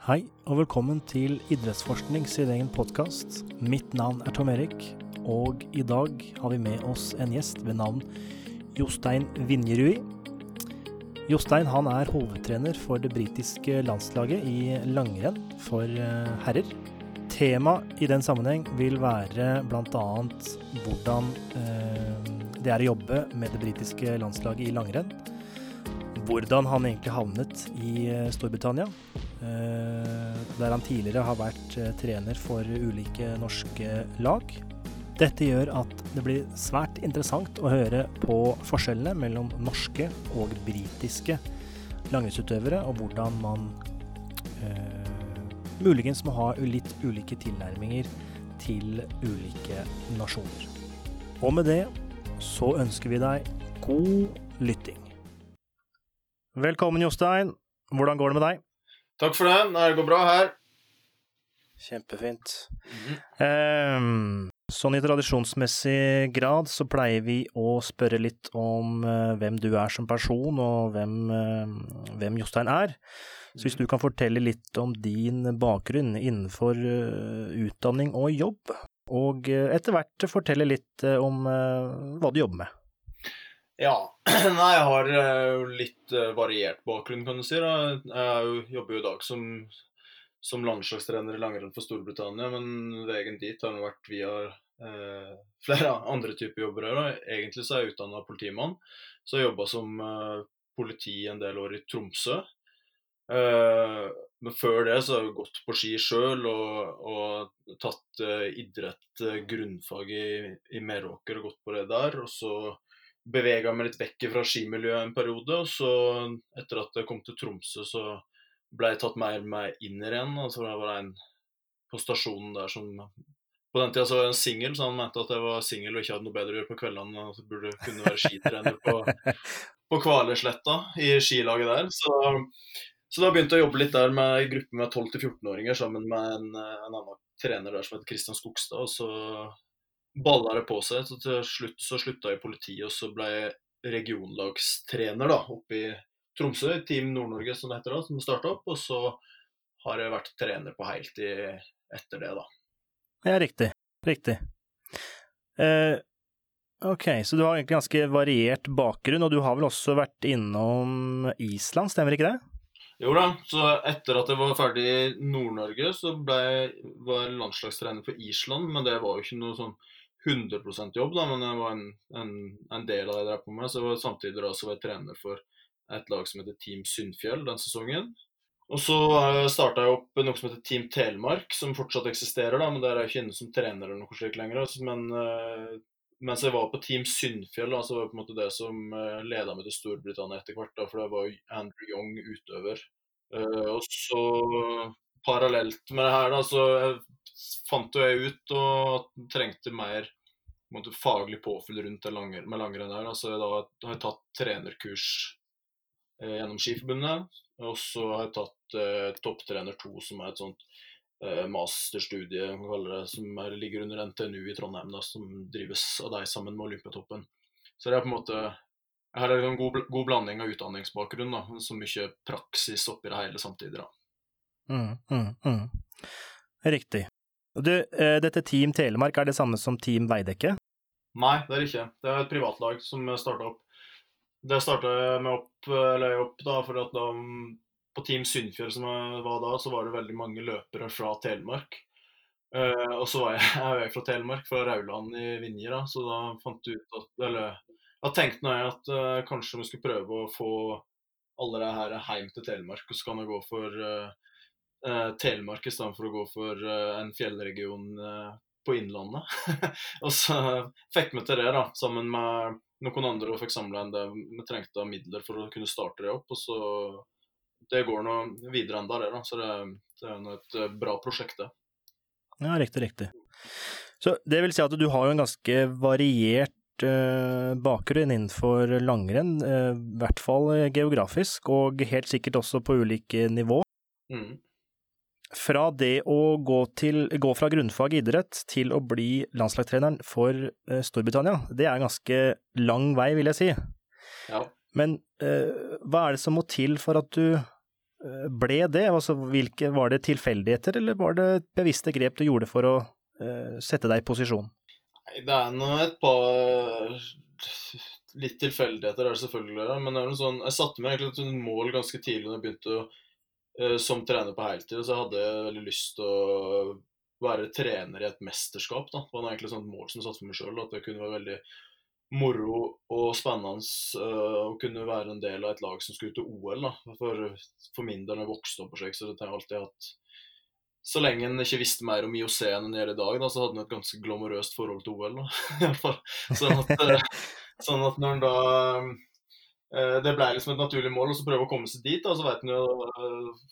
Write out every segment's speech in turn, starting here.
Hei, og velkommen til Idrettsforskning sin egen podkast. Mitt navn er Tom Erik, og i dag har vi med oss en gjest ved navn Jostein Vinjerui. Jostein han er hovedtrener for det britiske landslaget i langrenn for eh, herrer. Tema i den sammenheng vil være bl.a. hvordan eh, det er å jobbe med det britiske landslaget i langrenn. Hvordan han egentlig havnet i eh, Storbritannia. Eh, der han tidligere har vært eh, trener for ulike norske lag. Dette gjør at det blir svært interessant å høre på forskjellene mellom norske og britiske langrennsutøvere, og hvordan man eh, muligens må ha litt ulike tilnærminger til ulike nasjoner. Og med det så ønsker vi deg god lytting. Velkommen, Jostein. Hvordan går det med deg? Takk for det. Det går bra her. Kjempefint. Ehm, sånn i tradisjonsmessig grad så pleier vi å spørre litt om eh, hvem du er som person, og hvem, eh, hvem Jostein er. Så hvis du kan fortelle litt om din bakgrunn innenfor eh, utdanning og jobb, og eh, etter hvert fortelle litt eh, om eh, hva du jobber med. Ja. Nei, jeg har jo litt eh, variert bakgrunn, kan du si. da. Jeg er jobber jo i dag som, som landslagstrener i langrenn for Storbritannia, men veien dit har vært via eh, flere andre typer jobber. her. Egentlig så er jeg utdanna politimann, så jeg jobba som eh, politi en del år i Tromsø. Eh, men før det så har jeg gått på ski sjøl og, og tatt eh, idrett, eh, grunnfag i, i Meråker og gått på det der. Og så bevega meg litt vekk fra skimiljøet en periode. Og så, etter at jeg kom til Tromsø, så ble jeg tatt mer med inn i renn. Altså det var en på stasjonen der som På den tida så var jeg en singel, så han mente at jeg var singel og ikke hadde noe bedre å gjøre på kveldene. Og så burde kunne være skitrener på, på Kvalesletta i skilaget der. Så, så da begynte jeg å jobbe litt der med en gruppe med 12-14-åringer sammen med en, en annen trener der som heter Kristian Skogstad. Og så balla det på seg. Så til slutt så slutta jeg i politiet, og så ble jeg regionlagstrener da, oppe i Tromsø, Team Nord-Norge som det heter da, som starta opp. Og så har jeg vært trener på heltid etter det, da. Ja, riktig. Riktig. Eh, ok, så du har egentlig ganske variert bakgrunn, og du har vel også vært innom Island, stemmer ikke det? Jo da, så etter at jeg var ferdig i Nord-Norge, så ble jeg, var jeg landslagstrener for Island, men det var jo ikke noe sånn 100% jobb, da, men jeg var en, en, en del av det jeg drev på med. Så var samtidig da så var jeg trener for et lag som heter Team Syndfjell den sesongen. Og så starta jeg opp noe som heter Team Telemark, som fortsatt eksisterer, da, men der er jeg ikke inne som trener eller noe slikt lenger. Men uh, mens jeg var på Team Syndfjell, så var det på en måte det som uh, leda meg til Storbritannia etter hvert. da, For det var Andrew Young utøver. Og så parallelt med det her, da, så fant jo jeg ut og trengte mer måte, faglig påfyll rundt det langer, med langrenn her. Så da har jeg tatt trenerkurs eh, gjennom Skiforbundet. Og så har jeg tatt eh, Topptrener 2, som er et sånt eh, masterstudie det, som er, ligger under NTNU i Trondheim, da, som drives av deg sammen med Olympiatoppen. Så det er på en måte jeg har en god, god blanding av utdanningsbakgrunn, da, så mye praksis oppi det hele samtidig. da. Mm, mm, mm. Riktig. Du, eh, dette Team Telemark, er det samme som Team Veidekke? Nei, det er ikke. Det er et privatlag som starta opp. Det starta med opp, eller opp da, for at da, på Team Syndfjell som jeg var da, så var det veldig mange løpere fra Telemark. Uh, og så var jeg, jeg er fra Telemark, fra Rauland i Vinje, da, så da fant jeg ut at Eller da tenkte jeg at uh, kanskje vi skulle prøve å få alle de her hjem til Telemark, og så kan jeg gå for uh, uh, Telemark i stedet for å gå for en fjellregion på Innlandet. og så fikk vi til det, da, sammen med noen andre og fikk samla en det vi trengte av midler for å kunne starte det opp. Og så Det går nå videre enda, det. da, Så det, det er et bra prosjekt, det. Ja, riktig, riktig. Så det vil si at du har jo en ganske variert bakgrunn innenfor langrenn, i hvert fall geografisk, og helt sikkert også på ulike nivå. Mm. Fra det å gå, til, gå fra grunnfag idrett til å bli landslagstreneren for uh, Storbritannia, det er en ganske lang vei, vil jeg si. Ja. Men hva er det som må til for at du eh, ble det? Altså, hvilke, var det tilfeldigheter, eller var det bevisste grep du gjorde for å uh, sette deg i posisjon? Nei, det er nå et par litt tilfeldigheter er det selvfølgelig, men det er noe sånn, jeg satte meg egentlig et mål ganske tidlig da jeg begynte å, som trener på heltid. Så jeg hadde veldig lyst til å være trener i et mesterskap. da. Det var egentlig et mål som jeg satte for meg sjøl. At det kunne være veldig moro og spennende uh, å kunne være en del av et lag som skulle ut til OL. da. For, for min del, da jeg vokste opp på slik, så tenkte jeg alltid hatt Så lenge en ikke visste mer om IOC enn en gjør i dag, da, så hadde en et ganske glamorøst forhold til OL. da. Sånn at, uh, sånn at når en da Det ble liksom et naturlig mål å prøve å komme seg dit. da, Så vet en jo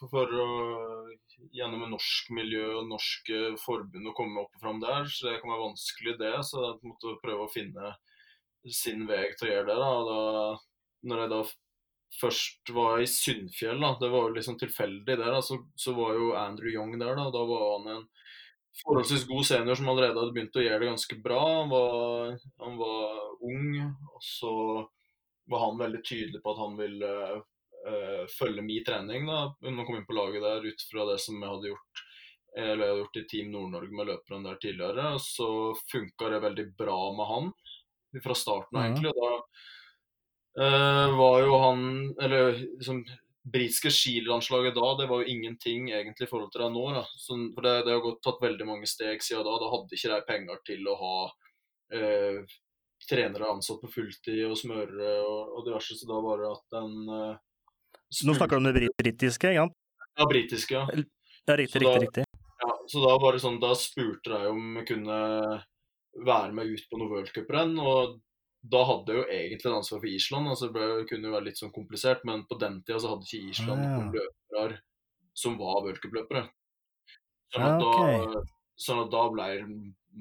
for, for å gjennom en norsk miljø og norske forbund å komme opp og fram der, så det kan være vanskelig, det. Så jeg måtte prøve å finne sin vei til å gjøre det. da, da når jeg da først var i Syndfjell, da, det var jo liksom tilfeldig der, da, så, så, var jo Andrew Young der. Da Da var han en forholdsvis god senior som allerede hadde begynt å gjøre det ganske bra. Han var, han var ung, og så var han veldig tydelig på at han ville uh, følge min trening da, når han kom inn på laget der, ut fra det som jeg hadde gjort eller jeg hadde gjort i Team Nord-Norge med løperne der tidligere. og Så funka det veldig bra med han fra starten av, egentlig. Og da uh, var jo han Eller liksom britiske skilandslaget da, det var jo ingenting egentlig i forhold til det nå. Da. Så, for det, det har gått, tatt veldig mange steg siden da. Da hadde ikke de penger til å ha uh, trenere ansatt på fulltid og smørere og, og diverse, så da var det at den uh, Nå snakker du om det britiske, ikke sant? Ja, britiske, ja. Ja, riktig, riktig, riktig. Ja, så da var det sånn, da spurte jeg om jeg kunne være med ut på noe worldcuprenn. Og da hadde jeg jo egentlig en ansvar for Island. altså Det kunne jo være litt sånn komplisert, men på den tida så hadde ikke Island ah, ja. noen løpere som var worldcupløpere. Sånn, ah, okay. da, sånn at da ble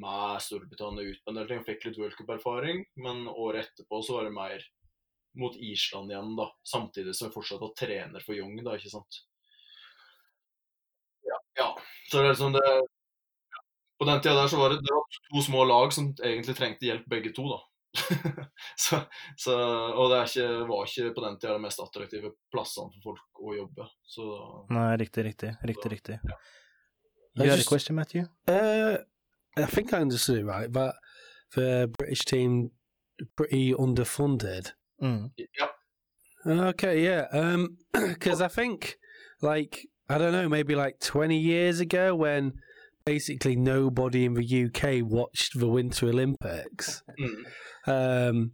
med Storbritannia ut på en del ting. Fikk litt worldcuperfaring, men året etterpå så var det mer mot Island igjen, da. Samtidig som jeg fortsatt var trener for Young, da, ikke sant. Ja. ja. Så det er liksom det på den tida der så var det, det var to små lag som egentlig trengte hjelp, begge to. da. så, så, og det ikke, var ikke på den tida de mest attraktive plassene for folk å jobbe. Så, Nei, riktig, riktig. Riktig, riktig. Ja. You had a question, Matthew? Uh, I think I understood it right, but the British team pretty underfunded. Mm. Yeah. Okay, yeah. Um, because I think, like, I don't know, maybe like 20 years ago when basically nobody in the UK watched the Winter Olympics. Mm. Um,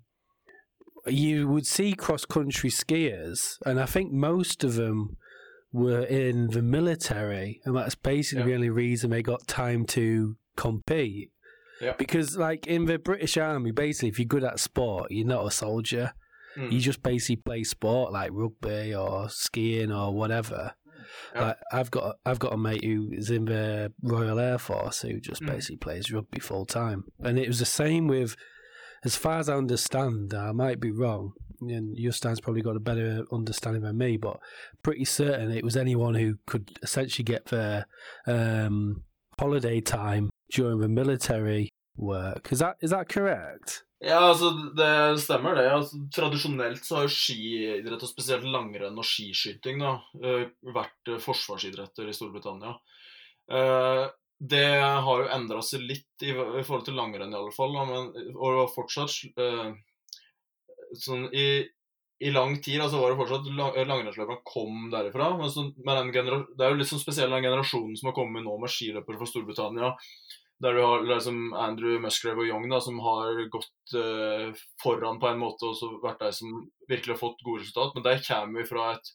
you would see cross country skiers, and I think most of them were in the military, and that's basically yeah. the only reason they got time to compete. Yeah. Because, like in the British Army, basically, if you're good at sport, you're not a soldier. Mm. You just basically play sport like rugby or skiing or whatever. Yeah. Like I've got I've got a mate who is in the Royal Air Force who just Mm. basically plays rugby full time, and it was the same with, as far as I understand, I might be wrong, and Justin's probably got a better understanding than me, but pretty certain it was anyone who could essentially get their um, holiday time during the military work. Is that is that correct? Ja, altså det stemmer det. Altså, tradisjonelt så har skiidrett, og spesielt langrenn og skiskyting, da, eh, vært eh, forsvarsidretter i Storbritannia. Eh, Det har jo endra seg litt i, forhold til langrenn, i alle fall. Men, og det var fortsatt sånn i, i lang tid altså var det fortsatt lang- langrennsløperne kom derifra. Men, så, men det er jo litt sånn spesiell den generasjonen som har kommet nå med skiløpere fra Storbritannia. Der du har liksom Andrew Musgrave og Young da, som har gått uh, foran på en måte og vært de som virkelig har fått gode resultat. Men de kommer vi fra et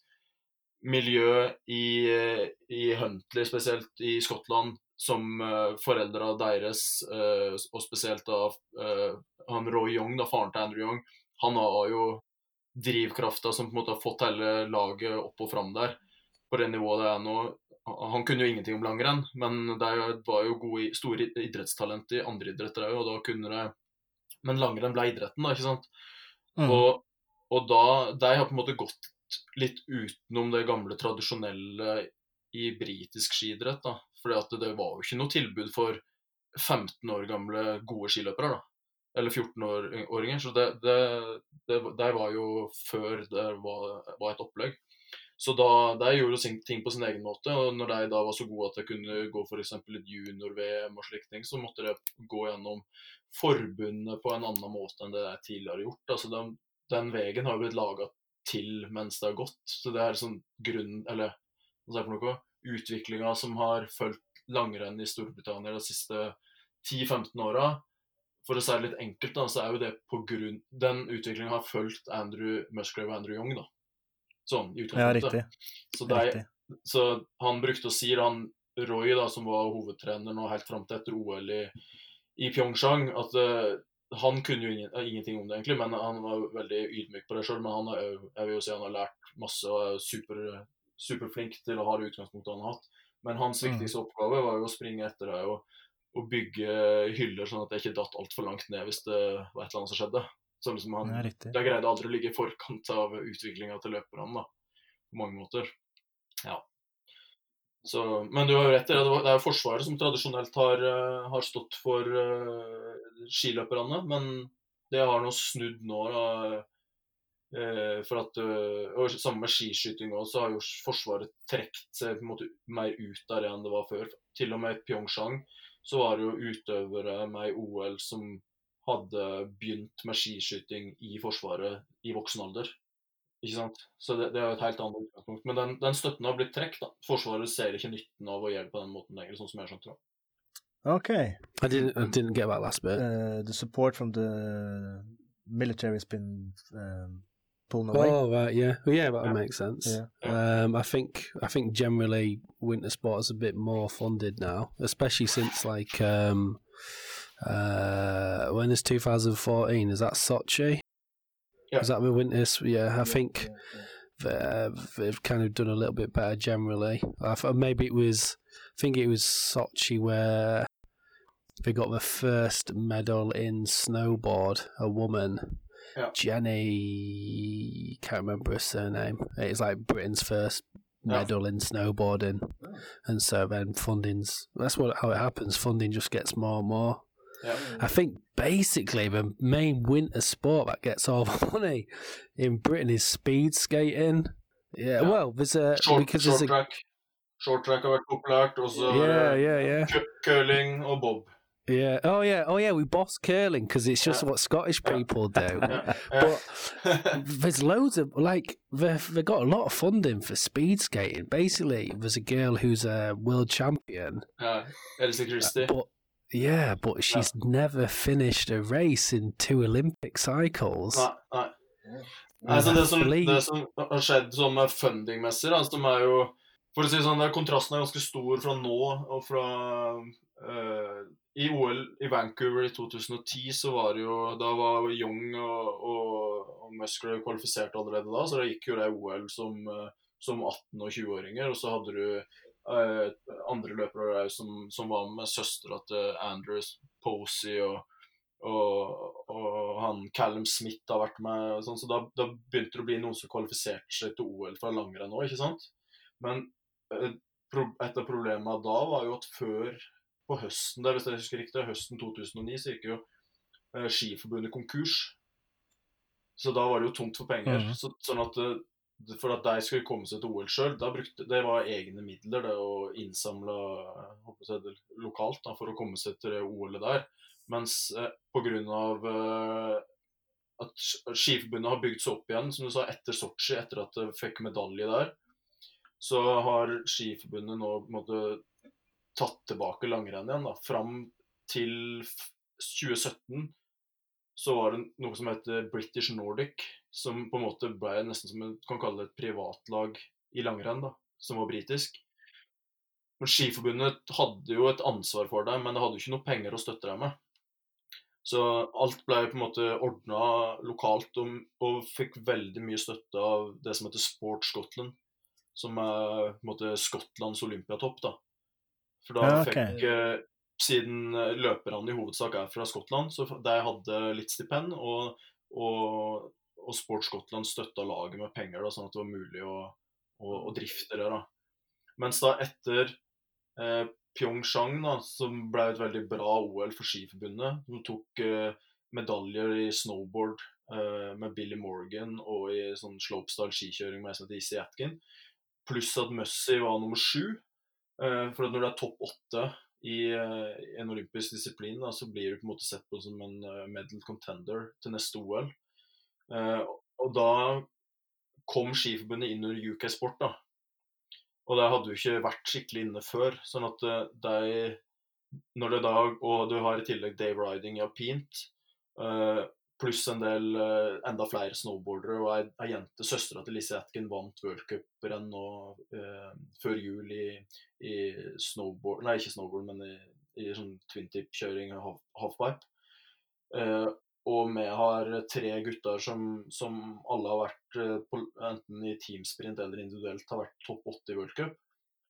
miljø i, eh, i Huntley, spesielt i Skottland, som uh, foreldra deres, uh, og spesielt da uh, han Roy Young, da, faren til Andrew Young, han har jo drivkrafta som på en måte har fått hele laget opp og fram der. På det nivået det er nå. Han kunne jo ingenting om langrenn, men det var jo gode, store idrettstalent i andre idretter òg, og da kunne det Men langrenn ble idretten, da, ikke sant? Mm. Og, og da De har på en måte gått litt utenom det gamle, tradisjonelle i britisk skiidrett, da. Fordi at det var jo ikke noe tilbud for 15 år gamle gode skiløpere, da. Eller 14-åringer. Så det, det, det, det var jo før det var, var et opplegg. Så da, de gjorde de ting på sin egen måte. Og når de da var så gode at de kunne gå f.eks. et junior-VM og slike ting, så måtte de gå gjennom forbundet på en annen måte enn det de tidligere har gjort. Altså den, den veien har blitt laga til mens det har gått. Så det er sånn grunn Eller hva skal jeg for noe? Utviklinga som har fulgt langrenn i Storbritannia de siste 10-15 åra. For å si det litt enkelt, da, så er jo det på grunn Den utviklinga har fulgt Andrew Musgrave og Andrew Young, da. Sånn i Ja, utgangspunktet. riktig. Så, riktig. så han brukte å si han Roy, da, som var hovedtrener nå helt fram til etter OL i, i Pyeongchang, at uh, han kunne jo ingen, ingenting om det, egentlig, men han var veldig ydmyk på det sjøl. Men han er, jeg vil jo si han har lært masse og er super, superflink til å ha det utgangspunktet han har hatt. Men hans Mm. viktigste oppgave var jo å springe etter deg og, og bygge hyller, sånn at det ikke datt altfor langt ned hvis det var et eller annet som skjedde. Så liksom han, Ja, riktig. De greide aldri å ligge i forkant av utviklinga til løperne, da. På mange måter. Ja. Så, men du har jo rett i det. Det er jo Forsvaret som tradisjonelt har, eh, har stått for uh, skiløperne, men det har nå snudd nå. da, uh, for at, uh, og Sammen med skiskyting også, så har jo Forsvaret trukket seg på en måte mer ut det enn det var før. Til og med i Pyeongchang så var det jo utøvere med i OL som hadde begynt med skiskyting i Forsvaret i voksen alder. Ikke sant? Så det, det er jo et helt annet utgangspunkt. Men den, den støtten har blitt trukket. da. Forsvaret ser ikke nytten av å gjøre det på den måten lenger, sånn som jeg skjønte skjønt det. Okay. I didn't. I didn't get that last bit. Uh, the support from the military has been um, pulled away. Oh right, yeah, well, yeah, that Yeah. makes sense. Yeah. Um, I think I think generally winter sport is a bit more funded now, especially since like um, uh, when is 2014? Is that Sochi? Yeah. Is that the winter? s- Yeah, I think they've, they've kind of done a little bit better generally. I thought maybe it was, I think it was Sochi where they got the first medal in snowboard. A woman, Yeah. Jenny, can't remember her surname. It's like Britain's first Yeah. medal in snowboarding, and so then funding's that's what how it happens. Funding just gets more and more. Ja. I think basically the main winter sport that gets all the money in Britain is speed skating. Yeah, Yeah. well, there's a Short, because short there's a track. Short track har vært populært. Og så yeah, yeah, yeah, curling og bob. yeah. Oh yeah, oh yeah. We boss curling because it's just Yeah. what Scottish Yeah. people do. Ja, But there's loads of like they've they got a lot of funding for speed skating. Basically, there's a girl who's a world champion, ja. Else uh, Christie. but yeah, but she's never finished a race in two Olympic cycles. Nei, nei. And Altså, I det, som, det som har skjedd sånn med fundingmessig, da, som er jo For å si det sånn, Kontrasten er ganske stor fra nå og fra uh, I OL i Vancouver i 2010 så var det jo Da var Young og, og, og Musgrave kvalifisert allerede da, så da gikk jo det OL som, eh, som 18- og 20-åringer. Og så hadde du andre løpere som, som var med søstera til Andrews Posey og og, og han Callum Smith har vært med. Sånn, så da, da begynte det å bli noen som kvalifiserte seg til OL fra langrenn òg, ikke sant? Men eh, et av problemene da var jo at før på høsten der, hvis jeg husker riktig, høsten 2009 så gikk jo eh, Skiforbundet konkurs. Så da var det jo tomt for penger. Mhm. så, sånn at eh, for at de skulle komme seg til OL sjøl, det var egne midler det å innsamle det lokalt da, for å komme seg til OL-et der. Mens eh, pga. Eh, at Skiforbundet har bygd seg opp igjen, som du sa, etter Sotsji, etter at de fikk medalje der, så har Skiforbundet nå måte tatt tilbake langrenn igjen. da, Fram til 2017 så var det noe som heter British Nordic, som på en måte ble nesten som en kan kalle det et privatlag i langrenn, da, som var britisk. Men Skiforbundet hadde jo et ansvar for det, men det hadde jo ikke noe penger å støtte dem med. Så alt ble på en måte ordna lokalt, og, og fikk veldig mye støtte av det som heter Sport Scotland, som er på en måte Skottlands olympiatopp. da. For da Ja, okay. fikk eh, Siden eh, løperne i hovedsak er fra Skottland, så de hadde litt stipend, og, og, og Sport Skottland støtta laget med penger, da, sånn at det var mulig å, å, å drifte det. da. Mens da etter eh, Pyeongchang, da, som ble et veldig bra OL for Skiforbundet, som tok eh, medaljer i snowboard eh, med Billy Morgan og i sånn slopestyle skikjøring med en Izzy Atkin, pluss at Mussy var nummer sju. Eh, for at når du er topp åtte i eh, en olympisk disiplin, da, så blir du på en måte sett på som en eh, medal contender til neste OL. Eh, og da kom Skiforbundet inn under UK Sport, da. Og det hadde jo ikke vært skikkelig inne før. Sånn at de Når det da Og du har i tillegg Dave Riding i alpint, eh, pluss en del eh, enda flere snowboardere, og ei, jente, søstera til Lise Atkin, vant worldcuprenn nå eh, før jul i, i snowboard Nei, ikke snowboard, men i, i sånn twin-tip-kjøring og half, halfpipe. Eh, og vi har tre gutter som, som alle har vært eh, på, enten i teamsprint eller individuelt har vært topp åtte i worldcup.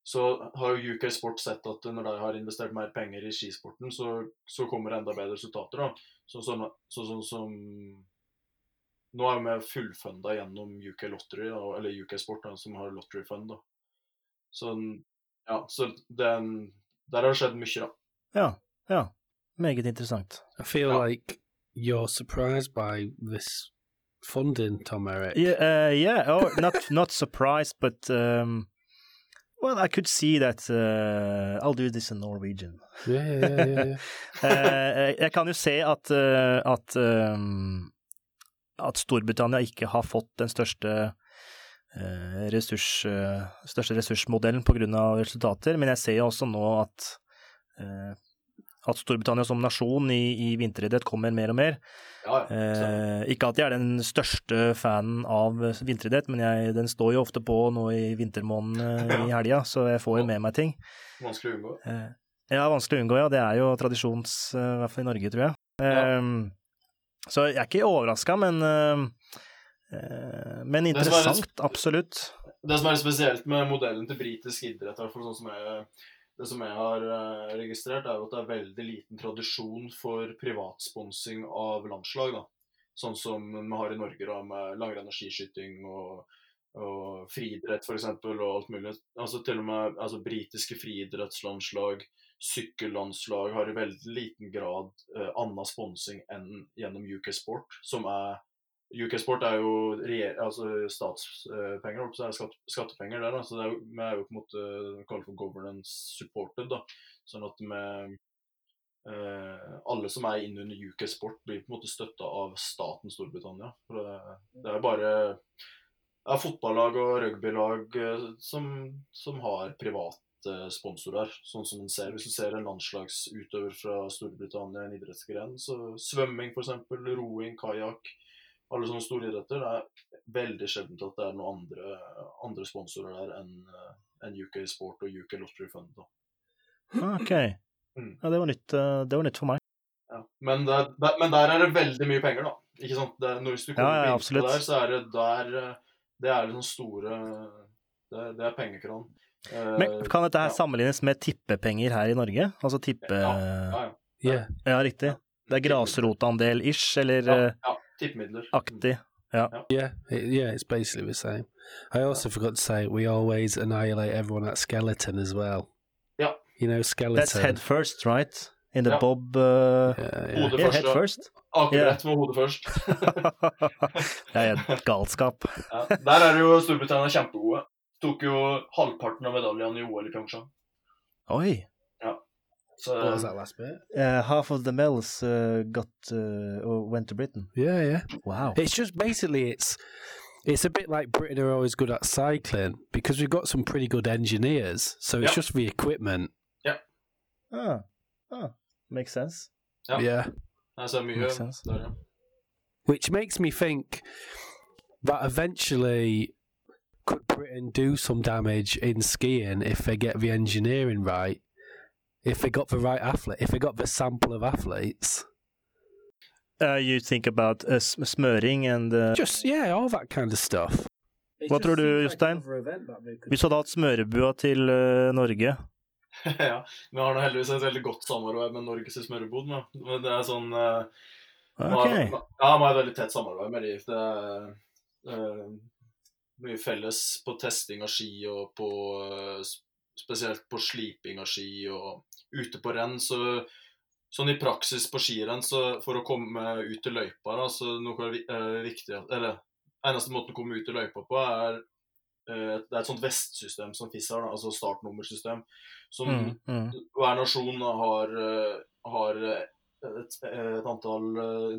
Så har jo UK Sport sett at når de har investert mer penger i skisporten, så, så kommer det enda bedre resultater. Sånn som så, så, så, Nå er vi fullfunda gjennom UK Lottery, da, eller UK Sport, da, som har Lottery Fund. da. Så, ja, så den, der har det skjedd mye, da. Ja, ja. Meget interessant. I feel Ja. like you're surprised by this funding, Tom Eric. Yeah, uh, yeah. Oh, not not surprised, but um, well, I could see that. Uh, I'll do this in Norwegian. Yeah, yeah, yeah. Eh, jeg kan jo se at, uh, at, um, at Storbritannia ikke har fått den største ressurs, største ressursmodellen pga. resultater, men jeg ser jo også nå at at Storbritannia som nasjon i, i vinteridrett kommer mer og mer. Ja, ja. Eh, ikke at jeg er den største fanen av vinteridrett, men jeg, den står jo ofte på nå i vintermånedene i helga, så jeg får jo med meg ting. vanskelig å unngå. Eh, ja, vanskelig å unngå, ja. Det er jo tradisjons, eh, i hvert fall i Norge, tror jeg. Eh, Så jeg er ikke overraska, men Men Det er litt- interessant, absolutt. Det som er litt spesielt med modellen til britisk idrett, i hvert fall sånn som jeg, det som jeg har eh, registrert, er jo at det er veldig liten tradisjon for privatsponsing av landslag. da. Sånn som vi har i Norge, da, med langrenn og skiskyting og, og friidrett f.eks. og alt mulig. Altså Til og med altså, britiske friidrettslandslag, sykkellandslag, har i veldig liten grad eh, annen sponsing enn gjennom UK Sport, som er UK Sport er jo altså statspenger, holdt på å si, er skatt, skattepenger der. Da. Så det er vi er jo på en måte kalt for governance supported. da. Sånn at vi eh, Alle som er inne under UK Sport, blir på en måte støtta av staten Storbritannia. For det, det er bare det er fotballag og rugbylag eh, som, som har private sponsorer, sånn som man ser. Hvis du ser en landslagsutøver fra Storbritannia, en idrettsgren, så svømming f.eks., roing, kajakk alle sånne store idretter. Det er veldig sjeldent at det er noen andre, andre sponsorer der enn en UK Sport og UK Lottery Fund. Da. Ah, Ok. Mm. Ja, det var nytt, eh, det var nytt for meg. Ja. Men, der, der, men der er det veldig mye penger, da. Ikke sant? Det, når hvis du kommer Ja, ja, absolutt. der, så er det der eh, Det er liksom store Det, det er pengekran. Eh, Men kan dette her ja. sammenlignes med tippepenger her i Norge? Altså tippe... Ja, ja, ja. Yeah. Ja, riktig. Det er grasrotandel-ish, eller Ja, eh, ja, tippemidler. aktig. Yeah, it, yeah, it's basically the same. I also forgot to say we always annihilate everyone at skeleton as well. Yeah. You know, skeleton. That's head first, right? In the yeah. bob uh, Yeah, yeah. Yeah, head first. Akkurat med hodet først. det er et galskap. ja, der er jo Storbritannia kjempegode. Tok jo halvparten av medaljene i OL i Pyeongchang. Oi. Så What was that last bit? Uh, half of the medals uh, got uh, or went to Britain. Yeah, yeah. Wow. It's just basically it's it's a bit like Britain are always good at cycling because we've got some pretty good engineers. So it's Yeah. just the equipment. Yeah. Ah. Ah. Makes sense. Ja. Yeah. jeg ser mye Makes sense. der, ja. Which makes me think that eventually could Britain do some damage in skiing if they get the engineering right, if they got the right athlete, if they got the sample of athletes. Uh, you think about uh, sm- smøring and uh, Just yeah, all that kind of stuff. Hva tror du, Jostein? Hvis du hadde hatt smørebua til uh, Norge ja. Vi har nå heldigvis et veldig godt samarbeid med Norges smørebod. Men det er sånn okay. vi har- Ja, vi har et veldig tett samarbeid med de. Det er eh, mye felles på testing av ski og på Spesielt på sliping av ski og ute på renn. Så sånn i praksis på skirenn, så for å komme ut til løypa, da, så noe er eh, viktig Eller eneste måten å komme ut til løypa på, er eh, Det er et sånt vestsystem som FIS har, altså startnummersystem. Som Mm, mm. hver nasjon har, eh, har et, et antall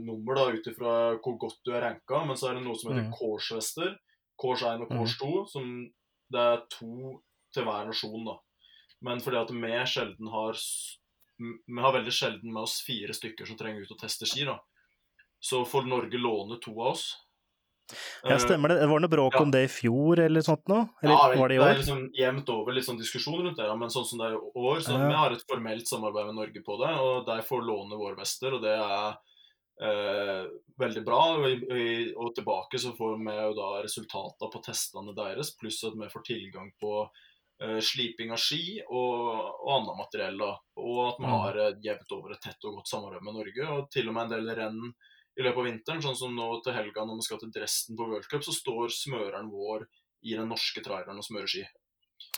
nummer da, ut ifra hvor godt du er ranka. Men så er det noe som heter Mm. Kors-vester. Kors 1 og Kors 2. Som det er to til hver nasjon, da. Men fordi at vi sjelden har Vi har veldig sjelden med oss fire stykker som trenger ut og teste ski, da. Så får Norge låne to av oss. Ja, stemmer det. Det var noe bråk ja. om det i fjor, eller sånt noe? Eller ja, var det i Det er liksom jevnt over litt sånn diskusjon rundt det, ja. men sånn som det er i år, så Ja. vi har et formelt samarbeid med Norge på det, og de får låne våre vester, og det er eh, veldig bra. Og, og tilbake så får vi jo da resultater på testene deres, pluss at vi får tilgang på sliping av ski og, og annet materiell. da, Og at vi Mm. har eh, jevnt over et tett og godt samarbeid med Norge, og til og med en del renn i løpet av vinteren, sånn som nå til helga når vi skal til Dresden på World Cup, så står smøreren vår i den norske traileren og smører ski.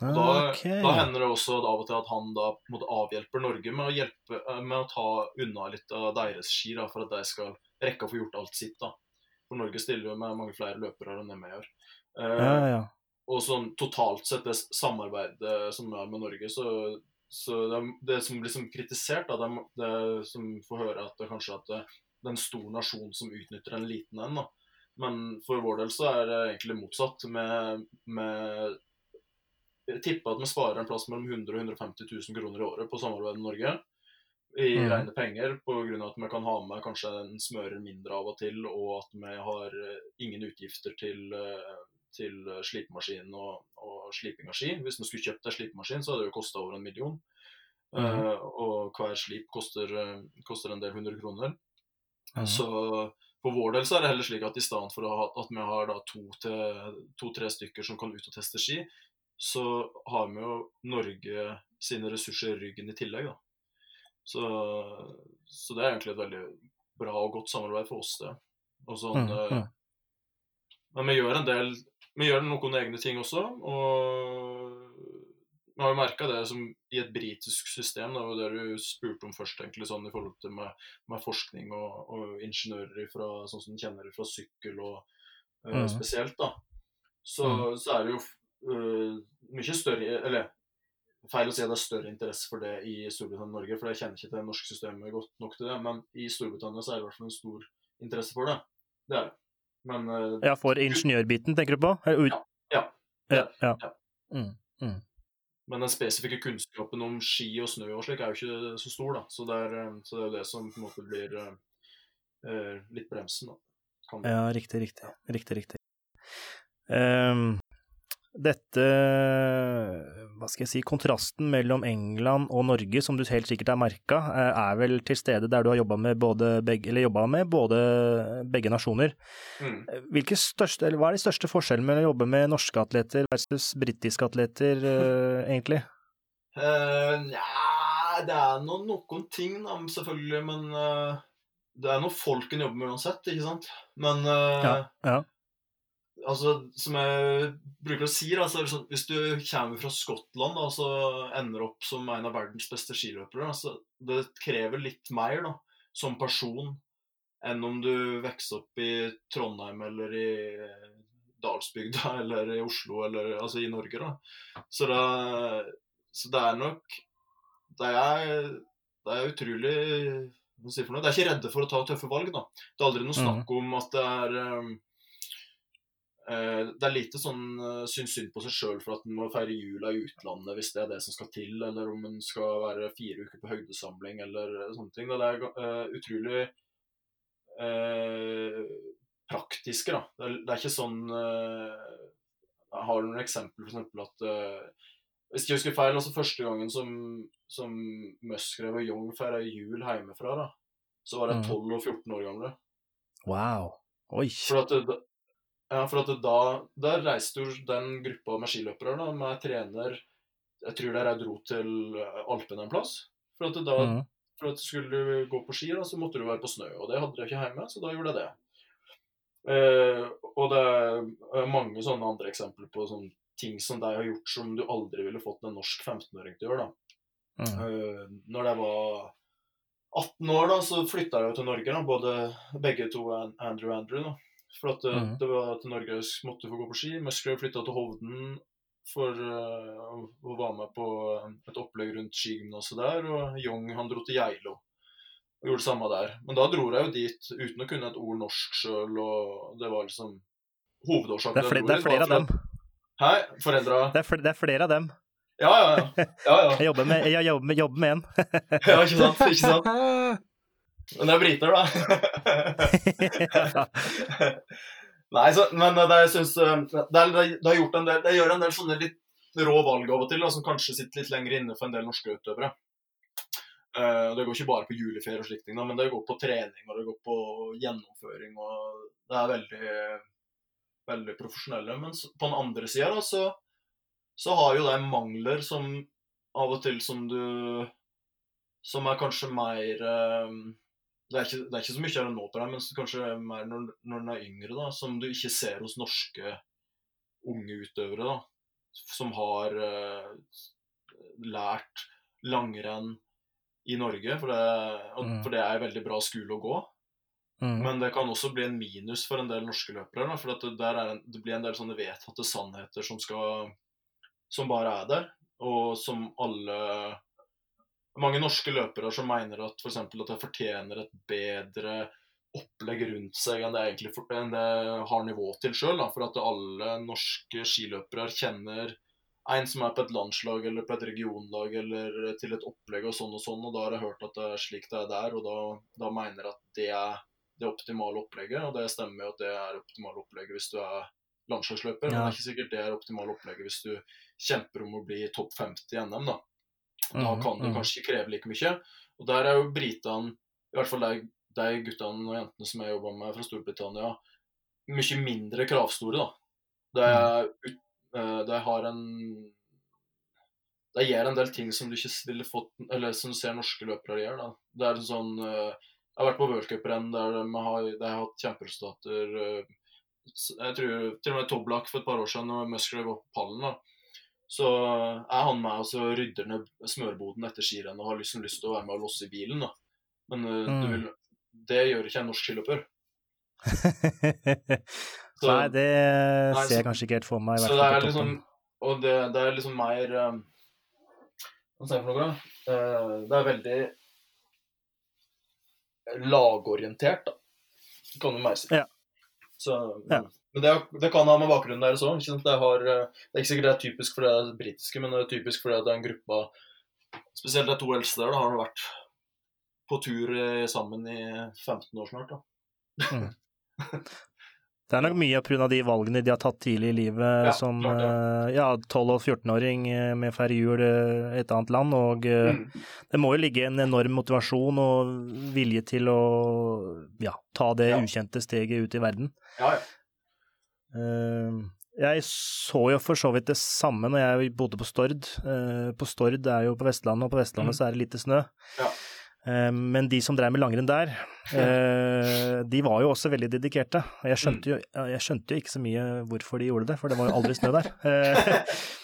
Og Da, okay. da hender det også av og til at han da måtte avhjelper Norge med å, hjelpe, eh, med å ta unna litt av deres ski, da, for at de skal rekke å få gjort alt sitt. da. For Norge stiller jo med mange flere løpere enn det vi gjør. Uh, Ja, ja. Og sånn totalt sett, det samarbeidet som er med Norge, så, så det, det som blir liksom kritisert, da, det, det som får høre at det kanskje at det, det er en stor nasjon som utnytter en liten en. da. Men for vår del så er det egentlig motsatt. Med, med Jeg tipper at vi sparer en plass mellom 100 og 150 000 kroner i året på samarbeid med Norge. I mm. rene penger, pga. at vi kan ha med kanskje en smører mindre av og til, og at vi har eh, ingen utgifter til, eh, til slipemaskin og, og sliping av ski. Hvis du skulle kjøpt deg slipemaskin, så hadde det jo kosta over en million. Mm. Uh, og hver slip koster, eh, koster en del hundre kroner. Mm. Så for vår del så er det heller slik at i stedet for ha, at vi har to-tre to, stykker som kan ut og teste ski, så har vi jo Norge sine ressurser i ryggen i tillegg. da. Så, så det er egentlig et veldig bra og godt samarbeid for oss, det. Og sånn, Mm, eh, mm. Men vi gjør en del Vi gjør noen egne ting også. Og vi har jo merka det som i et britisk system, det var det du spurte om først, egentlig, sånn i forhold til med, med forskning og, og ingeniører fra, sånn som kjenner fra sykkel og uh, mm. spesielt, da. Så, mm. så er det jo uh, mye større Eller feil å si at det er større interesse for det i Storbritannia og Norge, for jeg kjenner ikke til det norske systemet godt nok til det, men i Storbritannia så er det i hvert fall en stor interesse for det. Det er det. Men eh, Ja, for ingeniørbiten, tenker du på? Ut- Ja, ja, ja. Ja. Mm. Men den spesifikke kunnskapen om ski og snø og slik er jo ikke så stor, da. Så det er, eh, så det, er det som på en måte blir eh, litt bremsen, da. Ja, riktig, riktig. Riktig, riktig. Um, dette Hva skal jeg si Kontrasten mellom England og Norge, som du helt sikkert har merka, er vel til stede der du har jobba med både begge, med både begge nasjoner. Mm. Hvilke største, eller hva er de største forskjellene mellom å jobbe med norske atleter versus britiske atleter, uh, egentlig? Uh, ja, det er nå noen ting, da, selvfølgelig, men uh, det er noe folk en jobber med uansett, ikke sant? Men eh, Ja, ja. Altså, som jeg bruker å si, da, så er det sånn, hvis du kommer fra Skottland da, så ender opp som en av verdens beste skiløpere, så det krever litt mer da, som person enn om du vokser opp i Trondheim eller i Dalsbygda eller i Oslo eller altså i Norge. da. Så det, så det er nok Det er, det er utrolig hva si for noe? De er ikke redde for å ta tøffe valg. da. Det er aldri noe snakk om at det er Eh, Det er lite sånn uh, syns synd på seg sjøl for at en må feire jula i utlandet hvis det er det som skal til, eller om en skal være fire uker på høydesamling eller sånne ting. Det er uh, utrolig uh, praktiske, da. Det er, det er ikke sånn uh, Jeg har noen eksempler, f.eks. at Hvis jeg husker feil, altså første gangen som, som Musgrave og Young feira jul hjemmefra, da, så var Mhm. 12 og 14 år gamle. Wow. Oi. For at det, ja, for at da, da reiste jo den gruppa med skiløpere da, med trener Jeg tror de dro til Alpene en plass. For at, da, mm. for at skulle du gå på ski, da, så måtte du være på snø. Og det hadde jeg ikke hjemme, så da gjorde jeg det. Eh, og det er mange sånne andre eksempler på sånne ting som de har gjort som du aldri ville fått en norsk 15-åring til å gjøre. da. Mm. Eh, når jeg var 18 år, da, så flytta jeg jo til Norge. da, både Begge to, An- Andrew og Andrew. da, For at det, Mhm. det var til Norge jeg måtte få gå på ski. Musgrave flytta til Hovden for uh, å være med på et opplegg rundt skigymnaset der. Og Young han dro til Geilo og gjorde det samme der. Men da dro jeg jo dit uten å kunne et ord norsk sjøl, og det var liksom hovedårsaken. Det er, jeg det er flere av dem. Hæ? Foreldra Det fl det er flere av dem. Ja, ja, ja. ja, ja. Jeg jobber med, jeg jobber med, jobber med en. ja ikke sant? Ikke sant? Men det er briter, da. Nei, så, men det jeg synes, det, det, det, har gjort en del, det gjør en del sånne litt rå valg av og til, da, som kanskje sitter litt lenger inne for en del norske utøvere. Uh, det går ikke bare på juleferie og slike ting, men det går på trening og det går på gjennomføring. og Det er veldig, veldig profesjonelle. Men på den andre sida så, så har jo det mangler som av og til som du Som er kanskje mer eh, det er, ikke, det er ikke så mye av det nå på deg, men kanskje mer når, når den er yngre, da, som du ikke ser hos norske unge utøvere. da, Som har uh, lært langrenn i Norge, for det, Mm. for det er en veldig bra skole å gå. Mm. Men det kan også bli en minus for en del norske løpere. Da, for at det, der er en, det blir en del sånne vedtatte sannheter som, skal, som bare er der, og som alle Mange norske løpere som mener at f.eks. at de fortjener et bedre opplegg rundt seg enn det egentlig enn det har nivå til sjøl. For at alle norske skiløpere kjenner en som er på et landslag eller på et regionlag eller til et opplegg og sånn og sånn, og da har jeg hørt at det er slik det er der, og da, da mener jeg at det er det optimale opplegget, og det stemmer jo at det er optimale opplegget hvis du er landslagsløper, men det er ikke sikkert det er optimale opplegget hvis du kjemper om å bli topp 50 i NM, da. Da Mhm, kan du mhm. kanskje ikke kreve like mye. Og der er jo britene, i hvert fall de, de guttene og jentene som jeg jobba med fra Storbritannia, mye mindre kravstore, da. Er ut, eh, har en Det gjør en del ting som du ikke ville fått Eller som du ser norske løpere gjøre. da. Det er en sånn eh, Jeg har vært på worldcuprenn der de har, de har hatt kjemperesultater. eh, Jeg tror til og med Toblak for et par år siden, når Musgrave var på pallen, da, så er han med og så rydder ned smørboden etter skirennet og har liksom lyst til å være med og losse i bilen. da. Men eh, Mm. vil, det gjør ikke en norsk skiløper. Så- Nei, det Nei, ser jeg så- kanskje ikke helt for meg. Så det er liksom. Og det, det er liksom mer eh, Hva skal jeg for noe? Eh, det er veldig lagorientert, da. Kan du mer si. Ja. Så, Ja. Men det, det kan ha med bakgrunnen deres òg. Det, har, eh, det er ikke sikkert det er typisk for det britiske, men det er typisk fordi det er en gruppe Spesielt de to eldste der da, har vært på tur eh, sammen i 15 år snart. da. Det er nok mye pga. de valgene de har tatt tidlig i livet, Ja, som klart eh, ja, 12- og 14-åring eh, med færre hjul i et annet land. Og Mm. det må jo ligge en enorm motivasjon og vilje til å ja, ta det Ja. ukjente steget ut i verden. Ja, ja. Eh, jeg så jo for så vidt det samme når jeg bodde på Stord. Eh, på Stord er jo på Vestlandet, og på Vestlandet Mm. så er det lite snø. Ja. Eh, Men de som drev med langrenn der, eh, de var jo også veldig dedikerte. Jeg skjønte, jo, jeg skjønte jo ikke så mye hvorfor de gjorde det, for det var jo aldri snø der.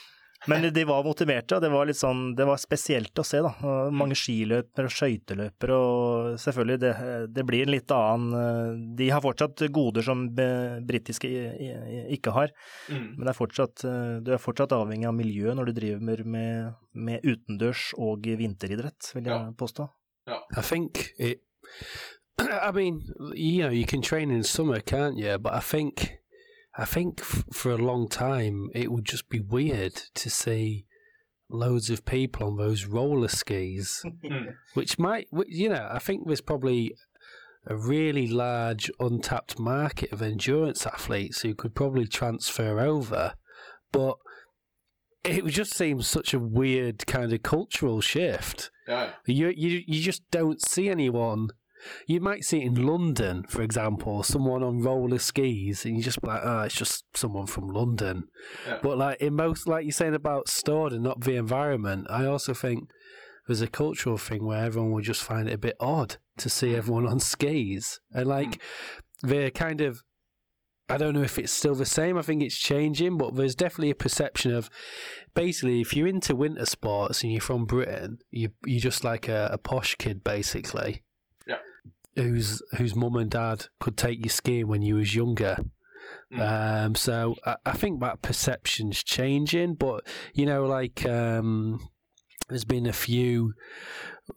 Men de var motiverte, og det var litt sånn, det var spesielt å se, da. Mange skiløpere og skøyteløpere, og selvfølgelig, det, det blir en litt annen eh, De har fortsatt goder som britiske ikke har, Mm. men det er fortsatt, eh, du er fortsatt avhengig av miljøet når du driver med, med utendørs- og vinteridrett, vil jeg Ja. påstå. I think it. I mean, you know, you can train in summer, can't you? But I think, I think f- for a long time it would just be weird to see loads of people on those roller skis, Mm. which might, you know, I think there's probably a really large untapped market of endurance athletes who could probably transfer over, but it would just seems such a weird kind of cultural shift. Ja, ja. You you you just don't see anyone. You might see it in London, for example, someone on roller skis, and you just be like, oh, it's just someone from London. Yeah. But like in most, like you're saying about stored and not the environment, I also think there's a cultural thing where everyone would just find it a bit odd to see mm. everyone on skis, and mm. like they're kind of. I don't know if it's still the same. I think it's changing, but there's definitely a perception of basically if you're into winter sports and you're from Britain, you you're just like a, a posh kid basically. Whose whose mum and dad could take you skiing when you was younger. Mm. Um, so I, I think that perception's changing, but you know, like um, there's been a few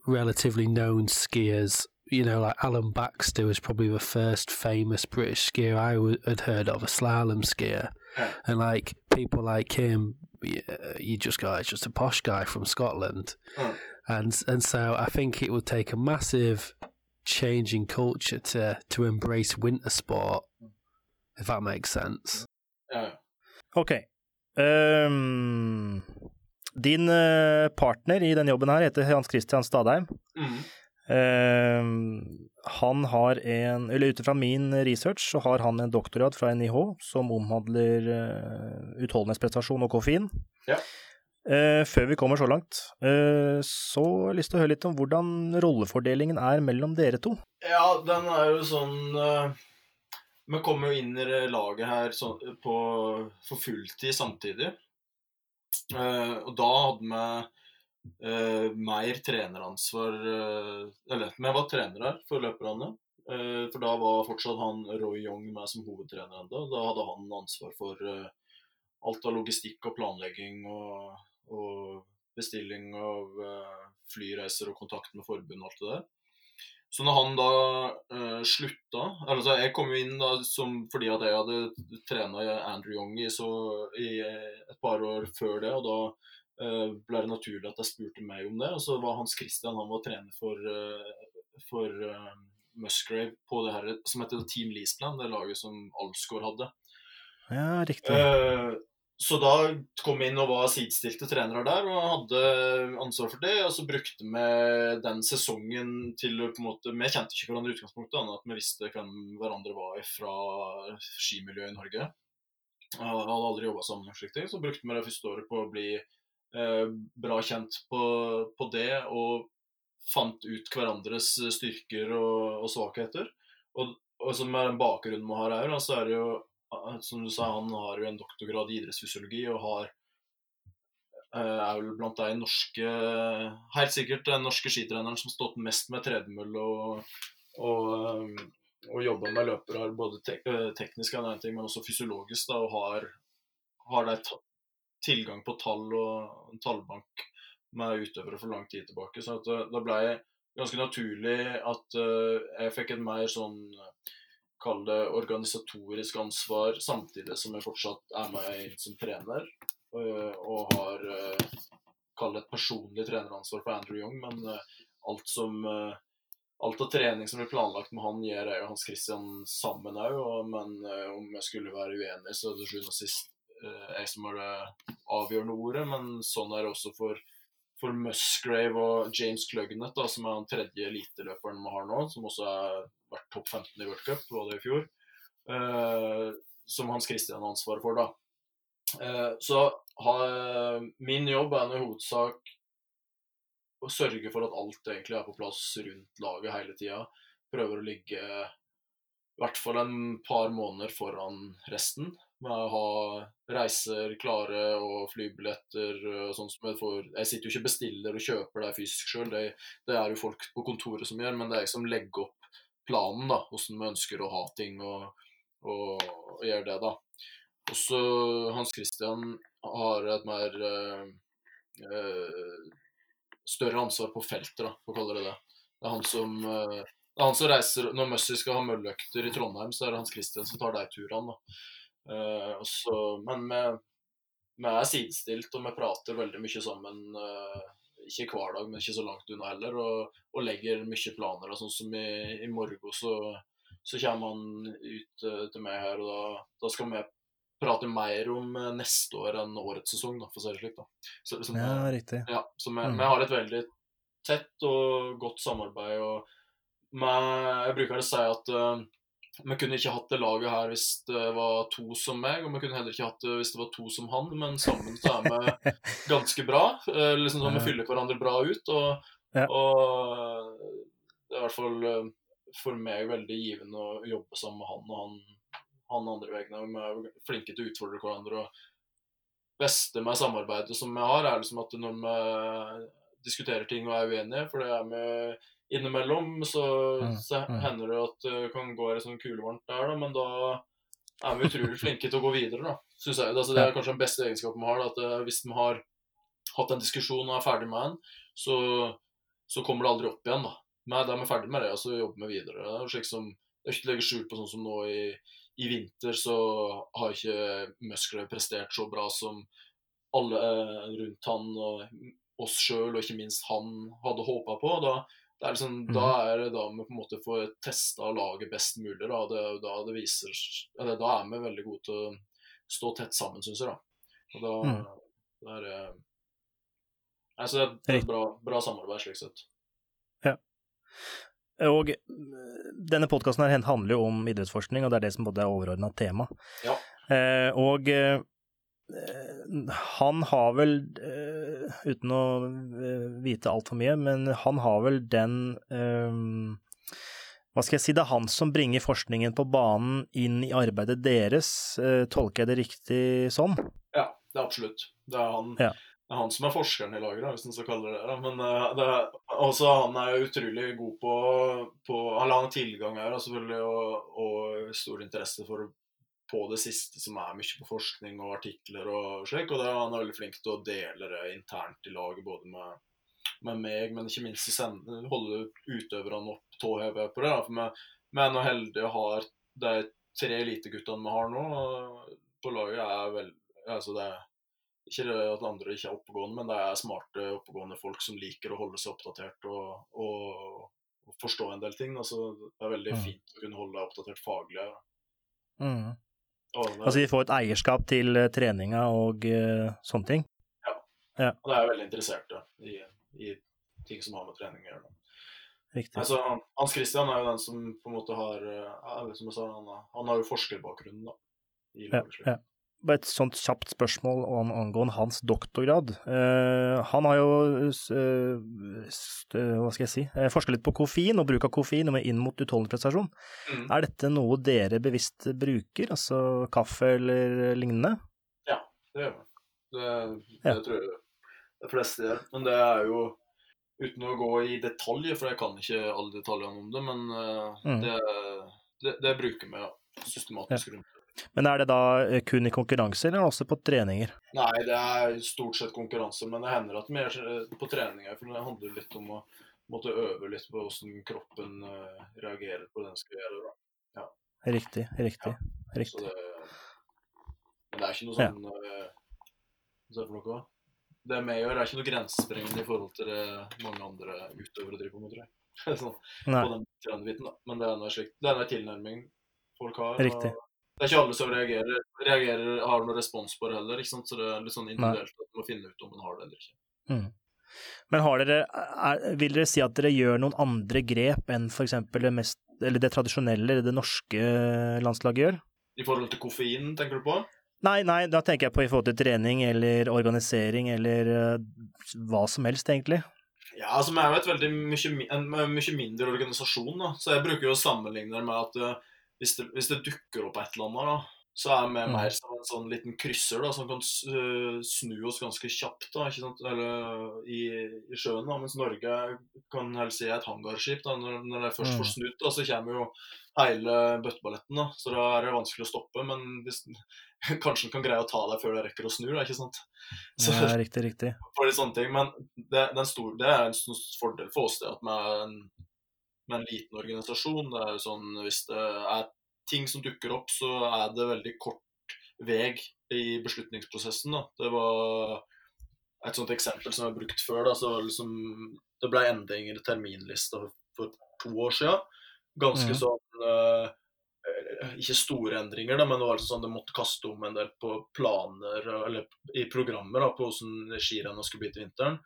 relatively known skiers. You know, like Alan Baxter was probably the first famous British skier I w- had heard of, a slalom skier, Yeah. and like people like him, uh, you just go, it's just a posh guy from Scotland, Mm. and and so I think it would take a massive change in culture to to embrace winter sport, if that makes sense. Yeah. Okay. Ok. Ehm, din eh, partner i denne jobben her heter Hans Christian Stadheim. Mm. Um, han har en, eller ut ifra min research, så har han en doktorgrad fra NIH som omhandler uh, utholdenhetsprestasjon og koffein. Ja. Eh, før vi kommer så langt, eh, så har jeg lyst til å høre litt om hvordan rollefordelingen er mellom dere to. Ja, den er jo sånn eh, Vi kommer jo inn i laget her så, på, for fulltid samtidig. Eh, og da hadde vi eh, mer treneransvar eh, Eller vi var trenere for løperne. For da var fortsatt han Roy Young med som hovedtrener ennå. Da hadde han ansvar for alt av logistikk og planlegging og, og bestilling av eh, flyreiser og kontakt med forbund og alt det der. Så når han da uh, slutta altså Jeg kom jo inn da som, fordi at jeg hadde trena Andrew Young i, så, i eh, et par år før det, og da ble det naturlig at jeg spurte meg om det. Og så var Hans Christian han var trener for, for eh, Musgrave på det her som heter Team Leaseplan, det laget som Alsgaard hadde. Ja, riktig. Så da kom jeg inn og var sidestilte trenere der og hadde ansvar for det. Og så brukte vi den sesongen til på en måte Vi kjente ikke hverandre i utgangspunktet, annet at vi visste hvem hverandre var fra skimiljøet i Norge. Jeg hadde aldri jobba sammen, slik ting, så brukte vi det første året på å bli eh, bra kjent på, på det. Og fant ut hverandres styrker og, og svakheter. Og, og så med den bakgrunnen vi har her, så er det jo som du sa, han har jo en doktorgrad i idrettsfysiologi og har eh, er vel blant de norske Helt sikkert den norske skitreneren som har stått mest med tredemølle og, og, eh, og jobba med løpere, både te eh, teknisk og ting, men også fysiologisk, da, og har, har de tilgang på tall og en tallbank med utøvere for lang tid tilbake. Så eh, da ble jeg ganske naturlig at eh, jeg fikk et mer sånn kall det organisatorisk ansvar, samtidig som jeg fortsatt er med som trener. øh, Og har øh, kall det et personlig treneransvar for Andrew Young, men øh, alt som Alt av trening som blir planlagt med han, gjør jeg og Hans Christian sammen òg. Men om jeg skulle være uenig, så er det til slutt og sist jeg som har det avgjørende ordet. Men sånn er det også for for Musgrave og James Clugnet, da, som er den tredje eliteløperen vi har nå, som også har vært topp 15 i World Cup, var det i fjor, eh, som Hans Christian har ansvaret for. da. Eh, så ha, min jobb er i hovedsak å sørge for at alt egentlig er på plass rundt laget hele tida. Prøver å ligge i hvert fall en par måneder foran resten med å ha reiser klare og flybilletter og sånn som jeg får Jeg sitter jo ikke bestiller og kjøper det fysisk sjøl, det, det, er jo folk på kontoret som gjør, men det er jeg som legger opp planen, da, hvordan vi ønsker å ha ting og, og, og gjøre det, da. Og så Hans Christian har et mer øh, større ansvar på feltet, da, for å kalle det det. Det er han som øh, er han som reiser, Når Mussy skal ha mølløkter i Trondheim, så er det Hans Christian som tar de turene. da. Uh, også, men vi, er sidestilt, og vi prater veldig mye sammen. Uh, ikke hver dag, men ikke så langt unna heller. Og, og legger mye planer. Og sånn som i, i morgen så, så kommer han ut uh, til meg her, og da, da, skal vi prate mer om neste år enn årets sesong, da, for å si det slik. da. Så, så, ja, riktig. Ja, så vi, Mm. vi har et veldig tett og godt samarbeid. og med, jeg bruker å si at uh, vi kunne ikke hatt det laget her hvis det var to som meg, og vi kunne heller ikke hatt det hvis det var to som han, men sammen så er vi ganske bra. Uh, liksom sånn Vi fyller hverandre bra ut. Og, Ja. og det er i hvert fall uh, for meg veldig givende å jobbe sammen med han og han, han andre veien. Vi er flinke til å utfordre hverandre. og beste med samarbeidet som vi har, er liksom at når vi diskuterer ting og er uenige, for det er vi innimellom så, så hender det at det kan gå litt sånn kulevarmt der, da, men da er vi utrolig flinke til å gå videre, da. Synes jeg. Altså, det er kanskje den beste egenskapen vi har. Da, at eh, hvis vi har hatt en diskusjon og er ferdig med den, så, så kommer det aldri opp igjen, da. Men da er vi ferdig med det, og så jobber vi videre. Det er slik som er ikke til å legge skjul på sånn som nå i, i vinter, så har ikke Muskler prestert så bra som alle eh, rundt han og oss sjøl, og ikke minst han, hadde håpa på. Da, det er liksom, mm. da er det da vi på en måte får testa laget best mulig. Da, det, da, det viser, eller, da er vi veldig gode til å stå tett sammen, syns jeg. da. Og da, mm. det er det altså, det er et bra, bra samarbeid, slik sett. Ja. Og eh, denne podkasten handler jo om idrettsforskning, og det er det som både er overordna tema. Ja. Eh, og eh, han har vel, eh, uten å eh, vite altfor mye, men han har vel den eh, Hva skal jeg si, det er han som bringer forskningen på banen inn i arbeidet deres. Tolker jeg det riktig sånn? Ja, det er absolutt. Det er han, Ja. det er han som er forskeren i laget, hvis en skal kalle det det. Men det er, også han er jo utrolig god på, på Han har tilgang her, selvfølgelig, og, og stor interesse for på det siste som er mye på forskning og artikler og slik. Og er han er veldig flink til å dele det internt i laget, både med, med meg, men ikke minst sende, holde utøverne opp tåhevet på det. da, For vi, er nå heldige og har de tre eliteguttene vi har nå på laget, er vel altså det er ikke det at andre ikke er oppegående, men det er smarte, oppegående folk som liker å holde seg oppdatert og, og, og forstå en del ting. Altså, det er veldig Mm. fint å kunne holde deg oppdatert faglig. Mm. Det, Altså de får et eierskap til eh, treninga og uh, sånne ting? Ja, og det er veldig interessert i, i ting som har med trening å gjøre. Riktig. Altså, Hans Christian er jo den som på en måte har eh, som jeg sa, han, han har jo forskerbakgrunnen da, i Ja, ja. Bare et sånt kjapt spørsmål om, angående hans doktorgrad. Uh, han har jo uh, eh, hva skal jeg si, uh, forska litt på koffein og bruk av koffein inn mot utholdende prestasjon. Mm. Er dette noe dere bevisst bruker, altså kaffe eller lignende? Ja, Det gjør vi. Det, det Ja. tror jeg de fleste gjør. Men det er jo uten å gå i detaljer, for jeg kan ikke alle detaljene om det, men uh, Mm. det, det, det bruker vi systematisk rundt. Men er det da eh, kun i konkurranse, eller også på treninger? Nei, det er stort sett konkurranse, men det hender at vi gjør det på treninger. For det handler litt om å måtte øve litt på hvordan kroppen eh, reagerer på det den skal gjøre. Da. Riktig, riktig. Ja. riktig. det, men det er ikke noe sånn eh, Hva det for noe? Det vi gjør, er ikke noe grensesprengende i forhold til det mange andre utøvere driver på med, tror jeg. sånn, på den trendbiten, da. Men det er slikt. Det er en tilnærming folk har. og Riktig. Det er ikke alle som reagerer, reagerer har noen respons på det heller, ikke sant? så det er litt sånn individuelt at man må finne ut om man har det eller ikke. Mm. Men har dere, er, vil dere si at dere gjør noen andre grep enn f.eks. det mest, eller det tradisjonelle det norske landslaget gjør? I forhold til koffein, tenker du på? Nei, nei, da tenker jeg på i forhold til trening eller organisering eller uh, hva som helst, egentlig. Ja, altså Vi er jo et veldig mye, en mye mindre organisasjon, da. så jeg bruker jo å sammenligne det med at eh, hvis, det, hvis det dukker opp et eller annet, da, så er vi Mm. mer som en sånn liten krysser da, som kan eh, snu oss ganske kjapt da, ikke sant? Eller, i, i sjøen. da, Mens Norge kan helst si er et hangarskip. da, Når, når det først Mm. får snudd, da, så kommer jo hele bøtteballetten. da, Så da er det vanskelig å stoppe. Men hvis, kanskje den kan greie å ta deg før det rekker å snu. da, ikke sant? Så, Ja, riktig, riktig. for litt sånne ting. Men det, det, er stor, det er en stor fordel for oss det at vi er en, med en liten organisasjon. Det er jo sånn, Hvis det er ting som dukker opp, så er det veldig kort vei i beslutningsprosessen. Da. Det var et sånt eksempel som jeg har brukt før. Da, så liksom, det ble endringer i terminlista for to år siden. Ganske mm. sånn eh, Ikke store endringer, da, men det var altså sånn det måtte kaste om en del på planer eller i programmer da, på hvordan skirennet skulle bli til vinteren.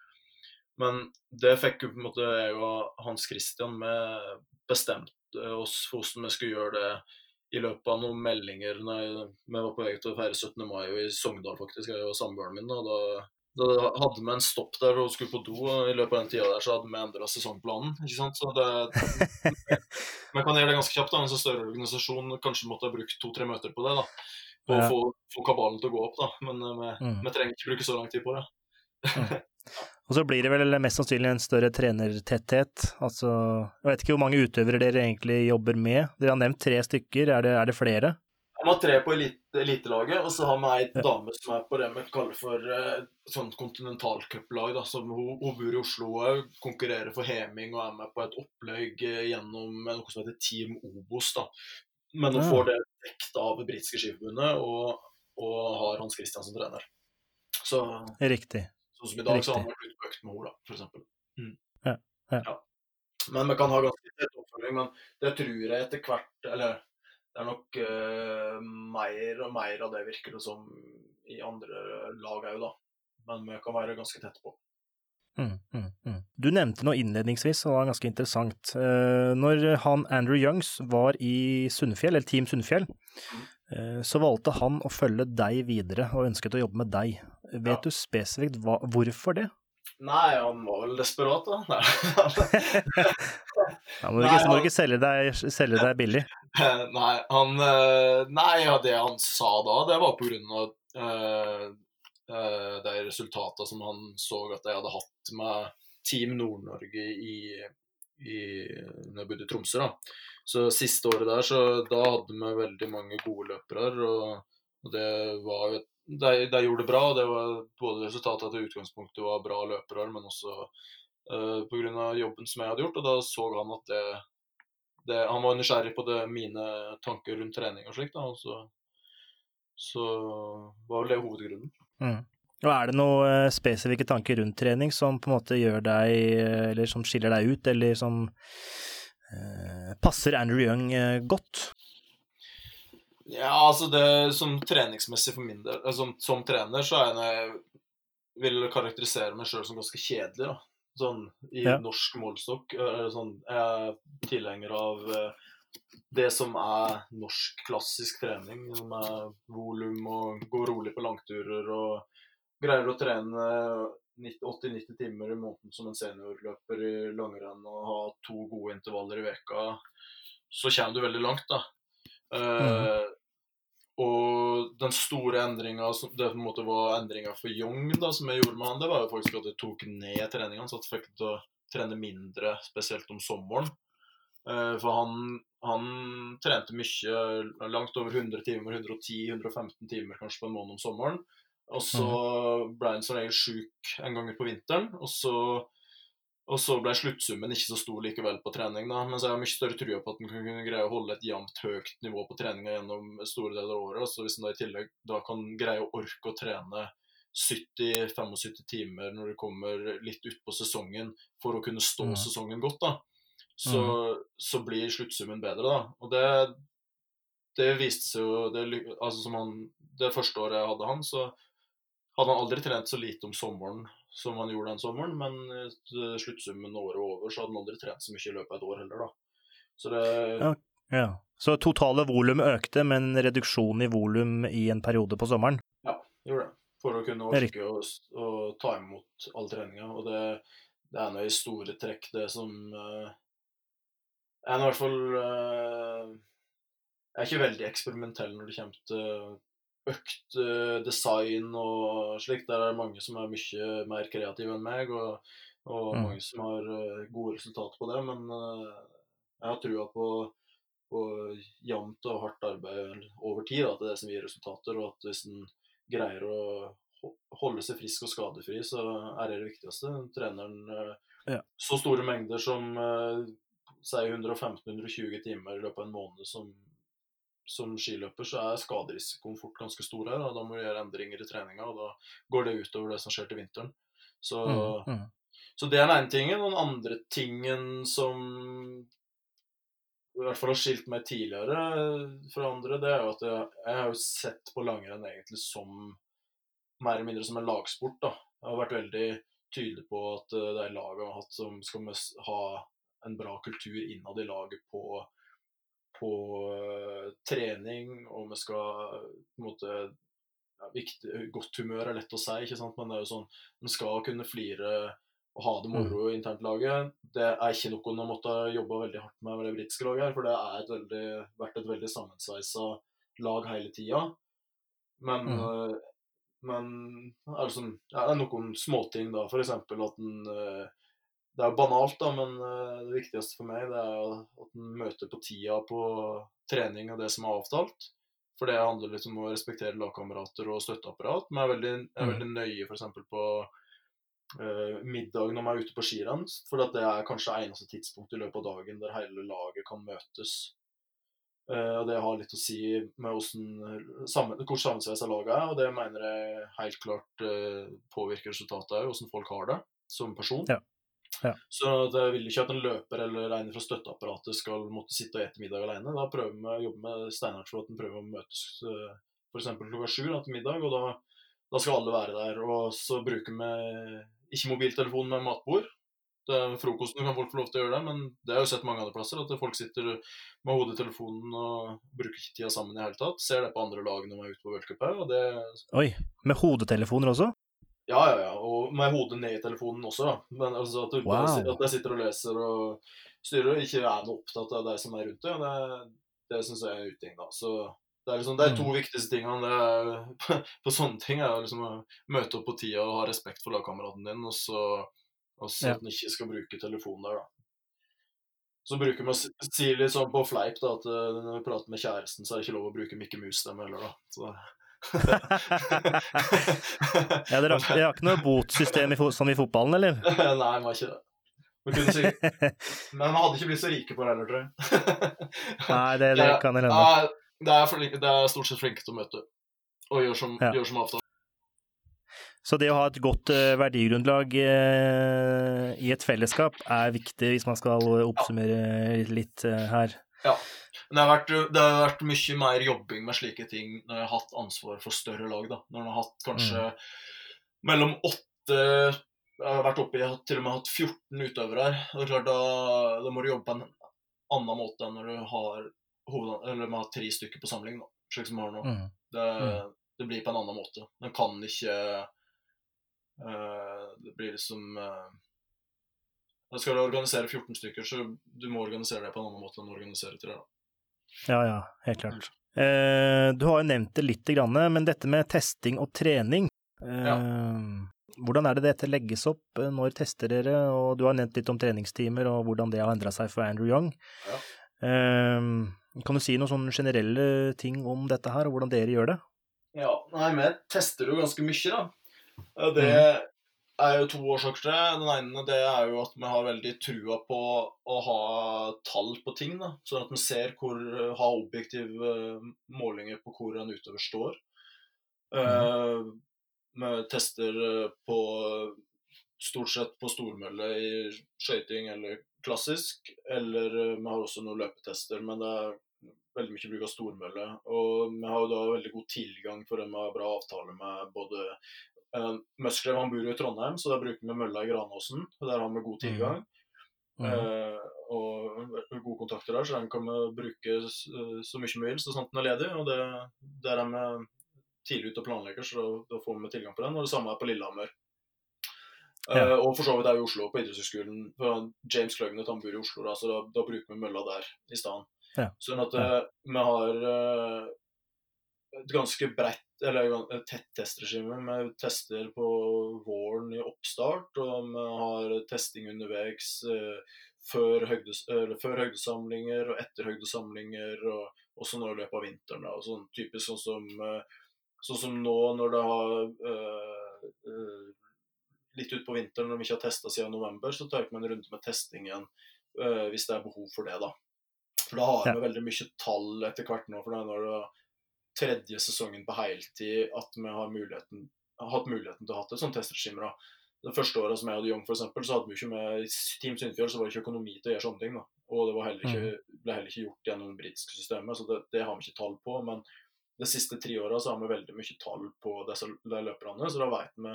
Men det fikk jo på en måte jeg og Hans Christian med bestemt oss for hvordan vi skulle gjøre det i løpet av noen meldinger. når vi var på vei til å feire 17. mai i Sogndal, faktisk, jeg og samboeren min. Og da, da hadde vi en stopp der og skulle på do, og i løpet av den tida der så hadde vi endra sesongplanen. ikke sant? Så det Man kan gjøre det ganske kjapt. da, En så større organisasjon kanskje måtte ha brukt to-tre møter på det. da, Og Ja. få, få kabalen til å gå opp, da. Men eh, vi, Mm. vi trenger ikke bruke så lang tid på det. Og så blir det vel mest sannsynlig en større trenertetthet. Altså, jeg vet ikke hvor mange utøvere dere egentlig jobber med. Dere har nevnt tre stykker, er det, er det flere? Vi har tre på elite, elitelaget, og så har vi ei dame som er på det vi kaller for uh, sånn kontinentalcuplag. Hun, hun bor i Oslo og konkurrerer for Heming og er med på et opplegg uh, gjennom noe som heter Team Obos. da. Men hun får det vekt av det britiske skiforbundet og, og, har Hans Christian som trener. Så, Riktig. Sånn som i dag, Riktig. så har man på økt med henne, f.eks. Mm. Ja, ja. ja. Men vi kan ha ganske tett oppfølging. Men det tror jeg etter hvert Eller det er nok uh, mer og mer av det virker det som i andre lag òg, da. Men vi kan være ganske tette på. Mm, mm, mm. Du nevnte noe innledningsvis, det var ganske interessant. Uh, når han Andrew Youngs var i Sundfjell, eller Team Sunnfjell, uh, så valgte han å følge deg videre og ønsket å jobbe med deg. Vet ja. du spesifikt hva, hvorfor det? Nei, han var vel desperat, da. ja, må du ikke, ikke selge, deg, selge, deg, billig? Nei, han eh, Nei, ja, det han sa da, det var på grunn av uh, uh, de resultatene som han så at jeg hadde hatt med Team Nord-Norge i, i når jeg bodde i Tromsø. da. Så siste året der, så da hadde vi veldig mange gode løpere. Og, og det var jo et de, de, gjorde det bra. det var Både resultatet til utgangspunktet var bra løpere, men også uh, eh, pga. jobben som jeg hadde gjort. og Da så han at det, det Han var nysgjerrig på det, mine tanker rundt trening og slikt. og så, så var vel det hovedgrunnen. Mm. Og Er det noen uh, spesifikke tanker rundt trening som på en måte gjør deg, eller som skiller deg ut, eller som uh, passer Andrew Young godt? Ja, altså det som treningsmessig for min del altså, Som trener så er jeg jeg vil karakterisere meg sjøl som ganske kjedelig. da. Sånn i ja. norsk målestokk. Sånn, jeg er tilhenger av eh, det som er norsk klassisk trening. Som er volum og gå rolig på langturer og greier å trene 80-90 timer i måneden som en seniorløper i langrenn og ha to gode intervaller i veka, så kommer du veldig langt, da. Uh, og den store endringa, det på en måte var endringa for Young, da, som jeg gjorde med han, det var jo faktisk at jeg tok ned treningene, så jeg fikk til å trene mindre, spesielt om sommeren. Uh, for han, han, trente mye, langt over 100 timer, 110-115 timer kanskje på en måned om sommeren. Og så mhm. ble han som regel sjuk en gang på vinteren. Og så og så ble sluttsummen ikke så stor likevel på trening. da, Men så har jeg mye større trua på at en kunne greie å holde et jevnt høyt nivå på treninga gjennom store deler av året. Så hvis en da i tillegg da kan greie å orke å trene 70-75 timer når det kommer litt utpå sesongen for å kunne stå mm. sesongen godt, da, så, mm. så, blir sluttsummen bedre. da, og det, det viste seg jo det, altså som han, det første året jeg hadde han, så hadde han aldri trent så lite om sommeren som han gjorde den sommeren, men uh, sluttsummen året over, så hadde han aldri trent så mye i løpet av et år heller, da. Så det ja, ja. Så totale volum økte, men reduksjon i volum i en periode på sommeren? Ja, gjorde det. For å kunne orke å, å ta imot all treninga. Og det, det er nå i store trekk det som uh, er i hvert fall uh, Jeg er ikke veldig eksperimentell når det kommer til økt uh, design og slikt. Der er det mange som er mye mer kreative enn meg, og, og mm. mange som har uh, gode resultater på det. Men uh, jeg har trua på, på jevnt og hardt arbeid over tid da, er det som gir resultater. Og at hvis en greier å holde seg frisk og skadefri, så er det det viktigste. Treneren ja. så store mengder som si 115-120 timer i løpet av en måned som som skiløper så er skaderisikoen fort ganske stor her. og Da må du gjøre endringer i treninga, og da går det utover det som skjer til vinteren. Så, mm, mm. så det er den ene tingen. Den andre tingen som i hvert fall har skilt meg tidligere fra andre, det er jo at jeg, jeg har jo sett på langrenn egentlig som mer eller mindre som en lagsport. da. Jeg har vært veldig tydelig på at det er laget jeg har hatt som skal ha en bra kultur innad i laget på på uh, trening, og vi skal på en måte ja, viktig, Godt humør er lett å si, ikke sant? men det er jo sånn vi skal kunne flire og ha det moro mm. internt laget. Det er ikke noe en har måttet jobbe veldig hardt med med det britiske laget, her, for det har vært et veldig sammensveisa lag hele tida. Men mm. uh, men er det, sånn, ja, det er noen småting, da. Eksempel at en eh, Det er banalt, da, men eh, det viktigste for meg det er at en møter på tida på trening og det som er avtalt. For det handler litt om å respektere lagkamerater og støtteapparat. Men jeg er veldig, jeg er Mm. veldig nøye f.eks. på uh, middag når man er ute på skirenn. For at det er kanskje eneste tidspunkt i løpet av dagen der hele laget kan møtes. Uh, og Det har litt å si med hvordan, sammen, hvor sammensveisa laget er, og det mener jeg helt klart uh, påvirker resultatet òg, hvordan folk har det som person. Ja. Ja. Så det vil ikke at en løper eller en fra støtteapparatet skal måtte sitte og ete middag alene. Da prøver vi å jobbe med Steinhardt for at en prøver å møtes uh, f.eks. klokka sju til middag, og da, da skal alle være der. Og så bruker vi ikke mobiltelefon med matbord. Det, frokosten kan folk få lov til å gjøre det, men det har jeg jo sett mange andre plasser. At folk sitter med hodet i telefonen og bruker ikke tida sammen i hele tatt. Ser det på andre lag når man er ute på worldcup her, og det Oi, med hodetelefoner også? Ja, ja, ja. Og med hodet ned i telefonen også, da. Men altså at, bare, Wow. at jeg sitter og leser og styrer, og ikke er noe opptatt av deg som er rundt deg. Det, det syns jeg er en uting, da. Så det er liksom de to viktigste tingene det er, på sånne ting er liksom å møte opp på tida og ha respekt for lagkameraten din, og så, og så Ja. at en ikke skal bruke telefonen der, da. Så bruker man å si si litt sånn på fleip da, at eh, når vi prater med kjæresten, så er det ikke lov å bruke Mikke Mus-stemme heller, da. Så. Ja, dere har, dere har ikke noe botsystem som i fotballen, eller? Nei, vi har ikke det. Men vi hadde ikke blitt så rike på det heller, tror jeg. Nei, det, det kan jeg hende. Det er, det er stort sett flinke til å møte og gjøre som, Ja. gjør som avtale. Så det å ha et godt eh, verdigrunnlag eh, i et fellesskap er viktig hvis man skal oppsummere litt her. her. Men det har, vært, det har vært mye mer jobbing med slike ting når jeg har hatt ansvar for større lag. da. Når en har hatt kanskje Mm. mellom åtte Jeg har vært oppe i jeg har til og med hatt 14 utøvere her. Og det er klart, da, da må du jobbe på en annen måte enn når du har, hoved, eller man har tre stykker på samling, da, slik som vi har nå. Mm. Det, Mm. det blir på en annen måte. Man kan ikke uh, Det blir liksom uh, Skal du organisere 14 stykker, så du må organisere det på en annen måte enn å organisere tre. da. Ja, ja, helt klart. Eh, du har jo nevnt det lite grann, men dette med testing og trening eh, Hvordan er det dette legges opp? eh, Når tester dere? Og du har nevnt litt om treningstimer og hvordan det har endra seg for Andrew Young. Ja. Eh, kan du si noen sånne generelle ting om dette her, og hvordan dere gjør det? Ja, nei, vi tester jo ganske mye, da. Det er jo to årsaker til det. Den ene det er jo at vi har veldig trua på å ha tall på ting. da, Sånn at vi ser hvor, har objektive målinger på hvor en utøver står. Eh, vi tester eh, på stort sett på stormølle i skøyting eller klassisk. Eller eh, vi har også noen løpetester, men det er veldig mye bruk av stormølle. Og vi har jo da veldig god tilgang for dem vi har bra avtale med både uh, Musklev han bor jo i Trondheim, så da bruker vi mølla i Granåsen. Der har vi god tilgang. mm. uh, og gode kontakter der, så den kan vi bruke eh, så mye vi vil så sant den er ledig. Og det, der er vi tidlig ute og planlegger, så da, får vi tilgang på den. Og det samme er på Lillehammer. Ja. Eh, og for så vidt er i Oslo, på idrettshøyskolen. James Kløgnet han bor i Oslo, da, så da, da bruker vi mølla der i stedet. Ja. Sånn at Ja. eh, vi har eh, et ganske bredt, eller et tett testregime. Vi tester på våren i oppstart, og vi har testing underveis eh, før, høgdes, før høgdesamlinger og etter høgdesamlinger. og også nå i løpet av vinteren. Da, sånn, typisk sånn som, eh, sånn som nå når det har eh, litt utpå vinteren når vi ikke har testa siden november, så tar vi en runde med testing igjen hvis det er behov for det. da. For da har Ja. vi veldig mye tall etter hvert nå. For er når det tredje sesongen på heltid at vi har, muligheten, har hatt muligheten til å ha et sånt testregime. Det første året som jeg hadde Young, for eksempel, så hadde vi ikke med Team Sunnfjord så var det ikke økonomi til å gjøre sånne ting. da. Og det var heller ikke, ble heller ikke gjort gjennom det britiske systemet, så det, det har vi ikke tall på. Men de siste tre åra så har vi veldig mye tall på disse løperne, så da veit vi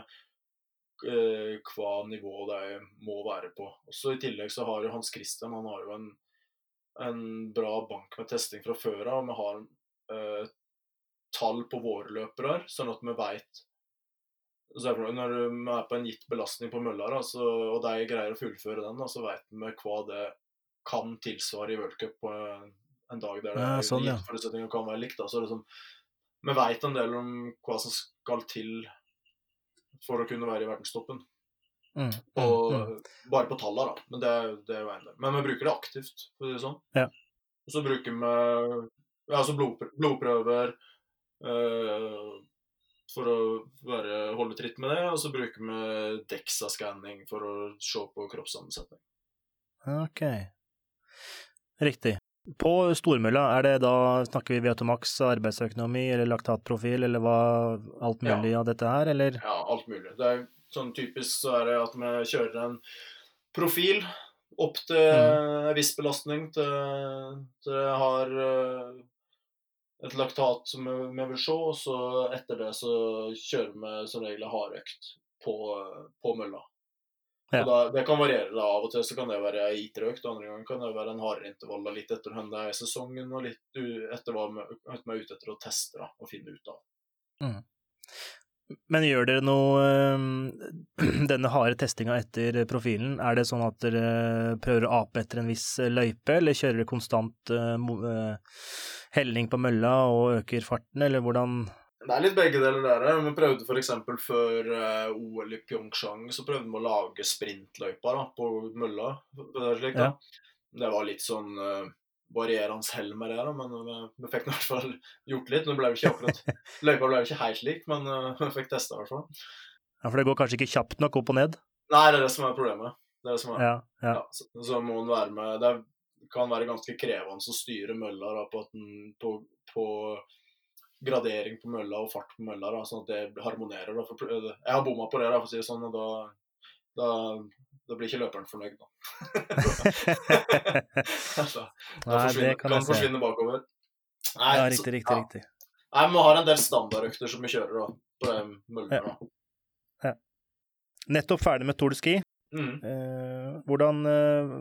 eh, hva nivå de må være på. Også I tillegg så har jo Hans Christian han har jo en, en bra bank med testing fra før av. Vi har eh, tall på våre løpere, sånn at vi veit Når vi er på en gitt belastning på mølla, og de greier å fullføre den, så veit vi hva det kan tilsvare i worldcup på en, dag der det Ja, sånn, ja. forutsetninger kan være likt. Så er sånn, vi veit en del om hva som skal til for å kunne være i verdenstoppen. Mm. Og, Mm. Bare på tallene, da. Men det, det er jo en del. Men vi bruker det aktivt, for å si det sånn. Ja. Og så bruker vi ja, altså blodprøver for å være, holde tritt med det. Og så bruker vi DEXA-skanning for å se på kroppssammensetning. Ok. Riktig. På stormølla, er det da snakker vi Viatomax, arbeidsøkonomi eller laktatprofil, eller hva alt Ja. mulig av dette her, eller? Ja, alt mulig. Det er sånn typisk så er det at vi kjører en profil opp til en viss belastning til, til har eh, et laktat som vi, vi vil se, og så etter det så kjører vi som regel hardøkt på, på mølla. Ja. Da, det kan variere. da, Av og til så kan det være IT-økt, andre ganger kan det være en hardere intervall. da, Litt etter hvordan det er i sesongen, og litt etter hva vi er ute etter å teste da, og finne ut av. Men gjør dere noe Denne harde testinga etter profilen, er det sånn at dere prøver å ape etter en viss løype, eller kjører dere konstant øh, helling på mølla og øker farten, eller hvordan Det er litt begge deler der. Vi prøvde f.eks. før uh, OL i Pyeongchang så prøvde vi å lage sprintløypa da, på mølla. Det, slik, da. det var litt sånn uh, varierende hell med det, da, men vi, vi fikk i hvert fall gjort litt. Nå ble jo ikke akkurat, Løypa ble jo ikke helt lik, men uh, vi fikk testa i hvert fall. Ja, for det går kanskje ikke kjapt nok opp og ned? Nei, det er det som er problemet. Det er det som er. Ja, ja. Ja, så, så må en være med Det er- kan være ganske krevende å styre mølla da, på, den, på, på gradering på mølla og fart på mølla, da, sånn at det harmonerer. Da. For, jeg har bomma på det, da, for å si det sånn, og da, da, da blir ikke løperen fornøyd. Da. altså, da Nei, forsvinner, kan kan forsvinne bakover. Nei, Ja, så- riktig, riktig, ja. riktig. Nei, men Vi har en del standardøkter som vi kjører da, på de Ja. Ja. Nettopp ferdig med Tour de Ski. Mm. Eh, hvordan, eh,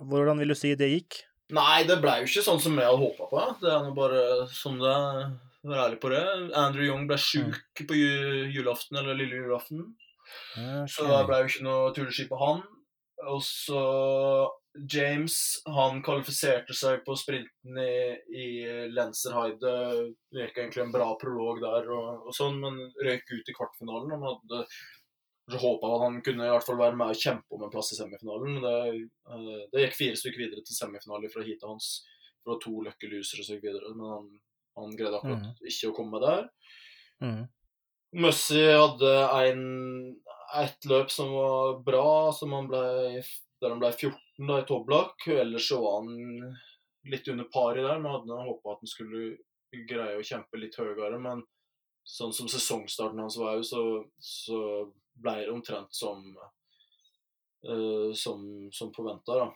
hvordan vil du si det gikk? Nei, det ble jo ikke sånn som jeg hadde håpa på. Det er nå bare sånn det er. Vær ærlig på det. Andrew Young ble sjuk på julaften, eller lille julaften. Så det ble jo ikke noe turski på han. Og så James, han kvalifiserte seg på sprinten i, i Lenzerheide. Det gikk egentlig en bra prolog der, og, og sånn, men røyk ut i kvartfinalen. Han hadde kanskje håpa at han kunne i hvert fall være med og kjempe om en plass i semifinalen. Men det, eh, det gikk fire stykker videre til semifinale fra heatet hans. Fra to Lucky Losers og så videre, men han, han greide akkurat mm. ikke å komme der. Mm. Mussy hadde en, et løp som var bra, som han ble, der han ble 14 da, i Toblak. Ellers så var han litt under paret der. men hadde håpa at han skulle greie å kjempe litt høyere, men sånn som sesongstarten hans var, så, så ble det omtrent som uh, som, som forventa.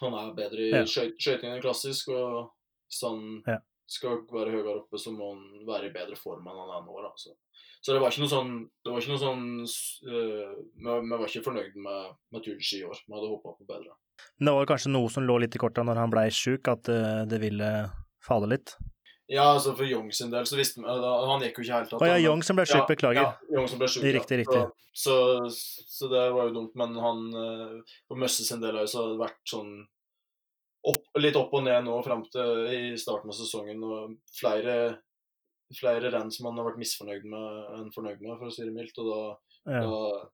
Han er bedre i Ja. skøyting enn klassisk, og hvis han Ja. skal være høyere oppe, så må han være i bedre form enn han er nå. Da. Så, så det var ikke noe sånn det var ikke noe sånn uh, vi, vi var ikke fornøyd med, med turski i år. Vi hadde håpa på bedre. Men det var kanskje noe som lå litt i korta når han blei sjuk, at eh, det ville fale litt? Ja, altså for Young sin del så visste man Han gikk jo ikke helt tatt. Å ja, Young som ble sjuk, beklager. Ja, Young som ble sjuk, ja. Riktig, riktig. Så, så, så det var jo dumt, men han på Møsses Møsse sin del har det vært sånn opp, litt opp og ned nå fram til i starten av sesongen. Og flere, flere renn som han har vært misfornøyd med enn fornøyd med, for å si det mildt. Og da, Ja. da,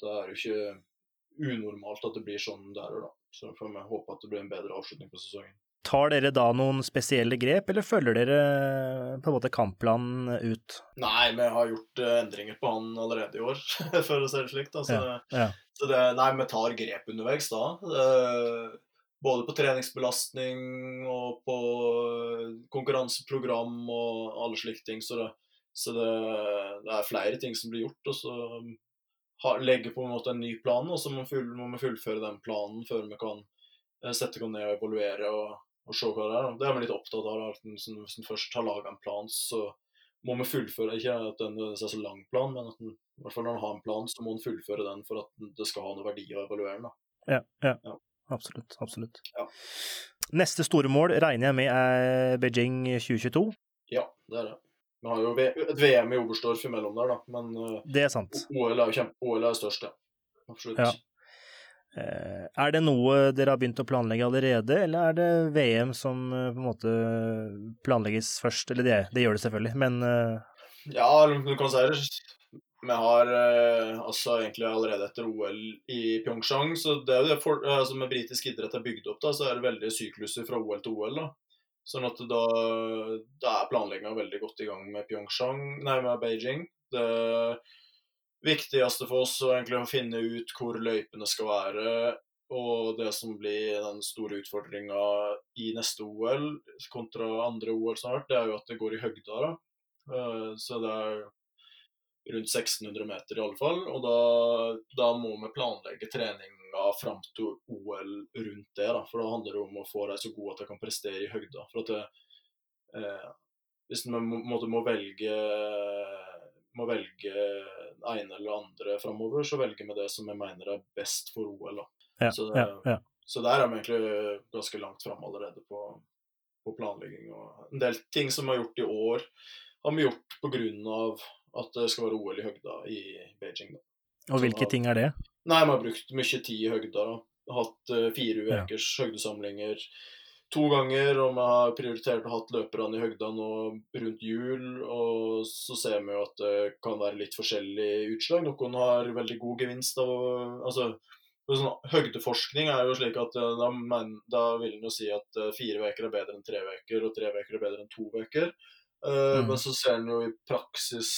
da er det jo ikke unormalt at det blir sånn der og da. Så får vi håpe at det blir en bedre avslutning på sesongen. Tar dere da noen spesielle grep, eller følger dere på en måte kampplanen ut? Nei, vi har gjort eh, endringer på han allerede i år, for å si det slik. Da. Så, Ja, ja. så det, nei, vi tar grep underveis da. Eh, både på treningsbelastning og på eh, konkurranseprogram og alle slike ting. Så det, så det, det er flere ting som blir gjort. Og så legger legge på en måte en ny plan, og så må, vi fullføre den planen før vi kan eh, sette oss ned og evaluere og, og se hva det er. Det er vi litt opptatt av. at Hvis en først har laga en plan, så må vi fullføre Ikke at den er så lang plan, men at en, i hvert fall når en har en plan, så må en fullføre den for at det skal ha noe verdi å evaluere den. Ja, ja. Ja. Absolutt. absolutt. Ja. Neste store mål regner jeg med er Beijing 2022. Ja, det er det. Vi har jo et VM i Oberstdorf imellom der, da. Men eh, Det er sant. OL er jo kjempe, OL er størst, ja. Absolutt. Ja. Eh, er det noe dere har begynt å planlegge allerede, eller er det VM som eh, på en måte planlegges først? Eller det, det gjør det selvfølgelig, men eh, Ja, du kan si det. Vi har altså egentlig allerede etter OL i Pyeongchang, så det er jo det for, altså med britisk idrett er bygd opp, da, så er det veldig sykluser fra OL til OL. da. Sånn at da, da er planlegginga veldig godt i gang med Pyeongchang, nei, med Beijing. Det viktigste for oss er egentlig å finne ut hvor løypene skal være. Og det som blir den store utfordringa i neste OL kontra andre OL vært, det er jo at det går i høgda. da. Eh, Så det er rundt 1600 meter i alle fall. Og da, da må vi planlegge treninga fram til OL rundt det. da, For da handler det om å få dem så gode at de kan prestere i høgda. For at det, eh, Hvis vi må, må velge må velge ene eller andre framover, så velger vi det som jeg mener er best for OL. ja, Så, ja, ja. Så der er vi egentlig ganske langt framme allerede på, på planlegging. Og en del ting som vi har gjort i år, har vi gjort pga. at det skal være OL i høgda i Beijing. Da. Og hvilke ting er det? Nei, vi har brukt mye tid i høgda. da. Hatt eh, fire ukers høgdesamlinger to ganger, og vi har prioritert å ha løperne i høgda nå rundt jul. Og så ser vi jo at det kan være litt forskjellig utslag. Noen har veldig god gevinst av Altså, sånn, høgdeforskning er jo slik at eh, da, men, da vil en jo si at eh, fire uker er bedre enn tre uker, og tre uker er bedre enn to uker. Uh, mm. Men så ser en jo i praksis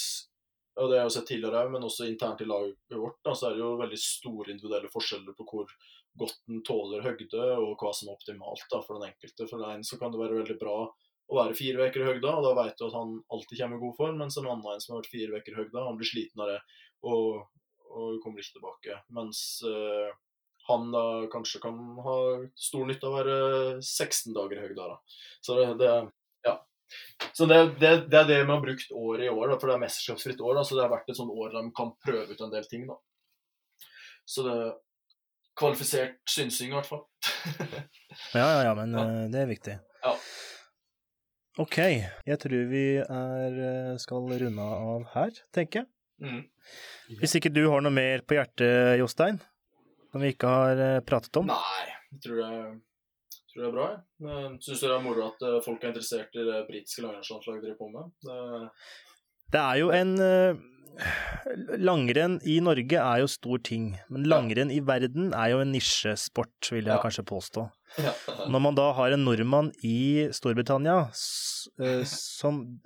og det har jeg sett tidligere men også internt i laget vårt, da, så er det jo veldig store individuelle forskjeller på hvor godt den tåler høgde, og hva som er optimalt da, for den enkelte. For en så kan det være veldig bra å være fire uker i høgda, og da vet du at han alltid kommer i god form, mens en annen en som har vært fire uker i høgda, han blir sliten av det og, og kommer ikke tilbake. Mens eh, han da kanskje kan ha stor nytte av å være 16 dager i høgda. da. Så det, det ja. Så det, det, det er det vi har brukt året i år, da, for det er mesterskapsfritt år. Da, så det har vært et sånt år der de kan prøve ut en del ting. da. Så det kvalifisert synsing, i hvert fall. Ja, ja, ja, men Ja. eh, det er viktig. Ja. Ok, jeg tror vi er, eh, skal runde av her, tenker jeg. Mm. Hvis ikke du har noe mer på hjertet, Jostein, som vi ikke har eh, pratet om? Nei, jeg tror det, jeg tror det er bra. jeg. Syns det er moro at folk er interessert i det britiske langrennslandslaget driver på med. Det, Det er jo en Langrenn i Norge er jo stor ting, men langrenn i verden er jo en nisjesport, vil jeg Ja. kanskje påstå. ja. Når man da har en nordmann i Storbritannia eh, som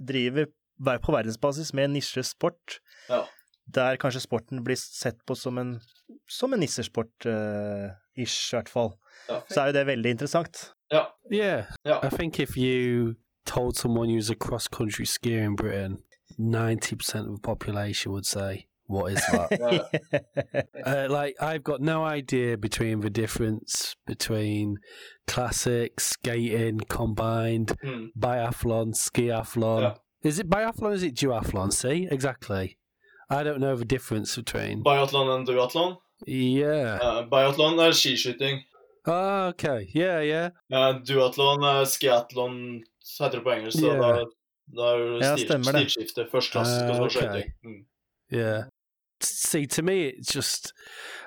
driver på verdensbasis med en nisjesport, Ja. der kanskje sporten blir sett på som en, som en nisjesport, eh, ish i hvert fall, Ja. så er jo det veldig interessant. ja. Yeah, Ja. I think if you told someone you was a cross country skier in Britain, 90% of the population would say, What is that? Uh, like, I've got no idea between the difference between classic, skating, combined, Mm. biathlon, skiathlon. Yeah. Is it biathlon is it duathlon? See, exactly. I don't know the difference between. biathlon and duathlon. Yeah. Uh, biatlon er skiskyting. Oh, okay. Yeah, yeah. Uh, duatlon er skiatlon, heter det på engelsk. Så Yeah. Er det Ja, stemmer det. stilskifte. Første klasse Ah, skal okay. Mm. Yeah. See, to me, it's just.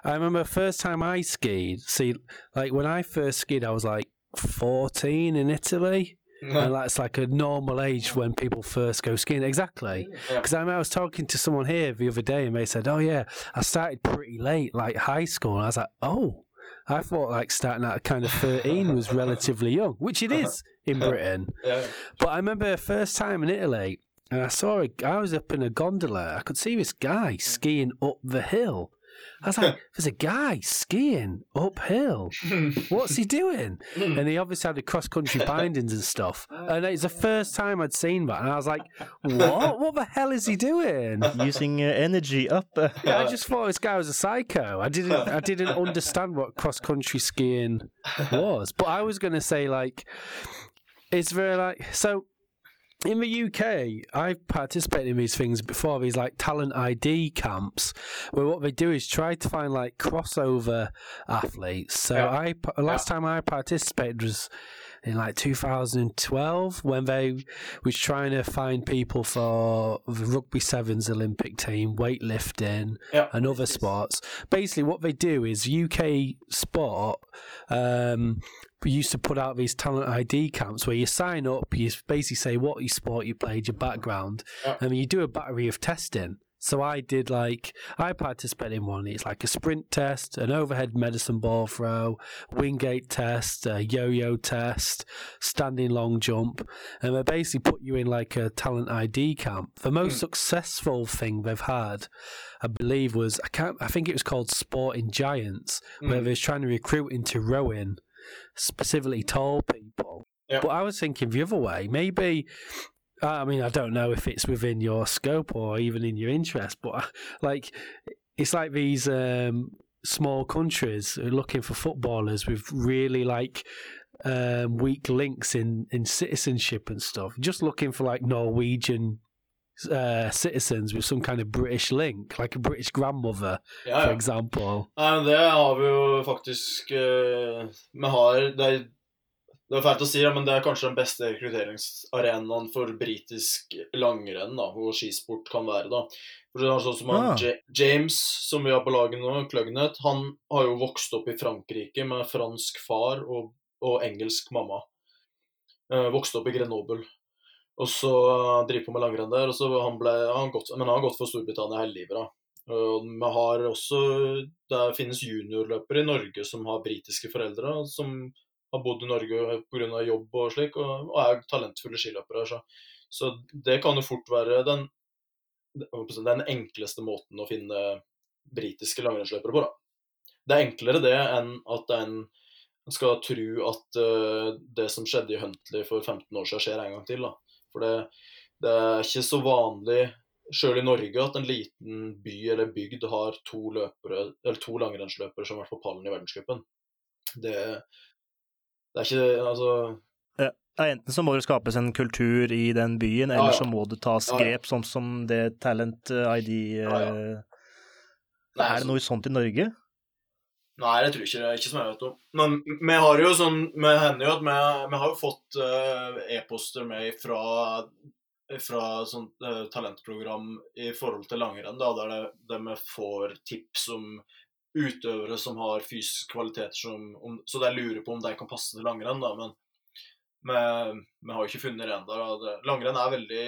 I remember first time I skied. See, like when I first skied, I was like 14 in Italy. and that's like a normal age when people first go skiing. Exactly. Yeah. Because I, remember I was talking to someone here the other day and they said, Oh, yeah, I started pretty late, like high school. And I was like, Oh, I thought like starting at kind of 13 was relatively young, which it uh-huh. is in Britain. Yeah. But I remember the first time in Italy, and I saw a, I was up in a gondola. I could see this guy mm. skiing up the hill. I was like, "There's a guy skiing uphill. What's he doing?" And he obviously had the cross country bindings and stuff. And it's the first time I'd seen that, and I was like, "What? what the hell is he doing?" Using uh, energy up. uh, I just thought this guy was a psycho. I didn't. I didn't understand what cross country skiing was. But I was going to say like, it's very like so. In the UK, I've participated in these things before. These like talent ID camps, where what they do is try to find like crossover athletes. So Yeah. I last time I participated was in like 2012 when they was trying to find people for the rugby sevens Olympic team, weightlifting, Ja. and other sports. Basically, what they do is UK sport. Um, we used to put out these talent ID camps where you sign up, you basically say what you sport you played, your background, Yeah. and you do a battery of testing. So I did like I participated in one. It's like a sprint test, an overhead medicine ball throw, wingate test, a yo-yo test, standing long jump, and they basically put you in like a talent ID camp. The most Mm. successful thing they've had, I believe, was I can't. I think it was called Sporting Giants, where Mm. they was trying to recruit into rowing, specifically tall people. Yeah. But I was thinking the other way. Maybe I mean, I don't know if it's within your scope or even in your interest, but uh, like, it's like these um, small countries are looking for footballers with really like um, weak links in, in citizenship and stuff. Just looking for like Norwegian uh, citizens with some kind of British link, like a British grandmother, Ja, for example. Nei, men det har vi jo faktisk Vi har det er, det er fælt å si, ja, men det er kanskje den beste rekrutteringsarenaen for britisk langrenn da, og skisport kan være. da. For det er sånn som han, Ah. Ja- James, som vi har på laget nå, Kløgnet, han har jo vokst opp i Frankrike med fransk far og, og engelsk mamma. Eh, vokste opp i Grenoble. Og så uh, driver på med langrenn der. og så han ble, han gått, Men han har gått for Storbritannia hele livet. da. Vi har også, Det finnes juniorløpere i Norge som har britiske foreldre, som har bodd i Norge pga. jobb og slik, og, er talentfulle skiløpere. Så, så det kan jo fort være den, den enkleste måten å finne britiske langrennsløpere på. da. Det er enklere det enn at en skal tro at uh, det som skjedde i Huntley for 15 år siden, skjer en gang til. da. For det, det er ikke så vanlig sjøl i Norge at en liten by eller bygd har to, løpere, eller to langrennsløpere som har vært på pallen i verdenscupen. Det, det er ikke Altså Ja, enten så må det skapes en kultur i den byen, eller ja. så må det tas Ja, ja. grep, sånn som det Talent ID Ja, ja. eh, Nei, Er det noe sånt i Norge? Nei, jeg tror ikke det. Ikke som jeg vet om. Men vi har jo sånn Vi hender jo at vi, vi har jo fått uh, e-poster med fra fra sånt uh, talentprogram i forhold til langrenn, da, der, det, der vi får tips om utøvere som har fysiske kvaliteter som om, Så jeg lurer på om de kan passe til langrenn, da, men vi, har jo ikke funnet det ennå. Langrenn er veldig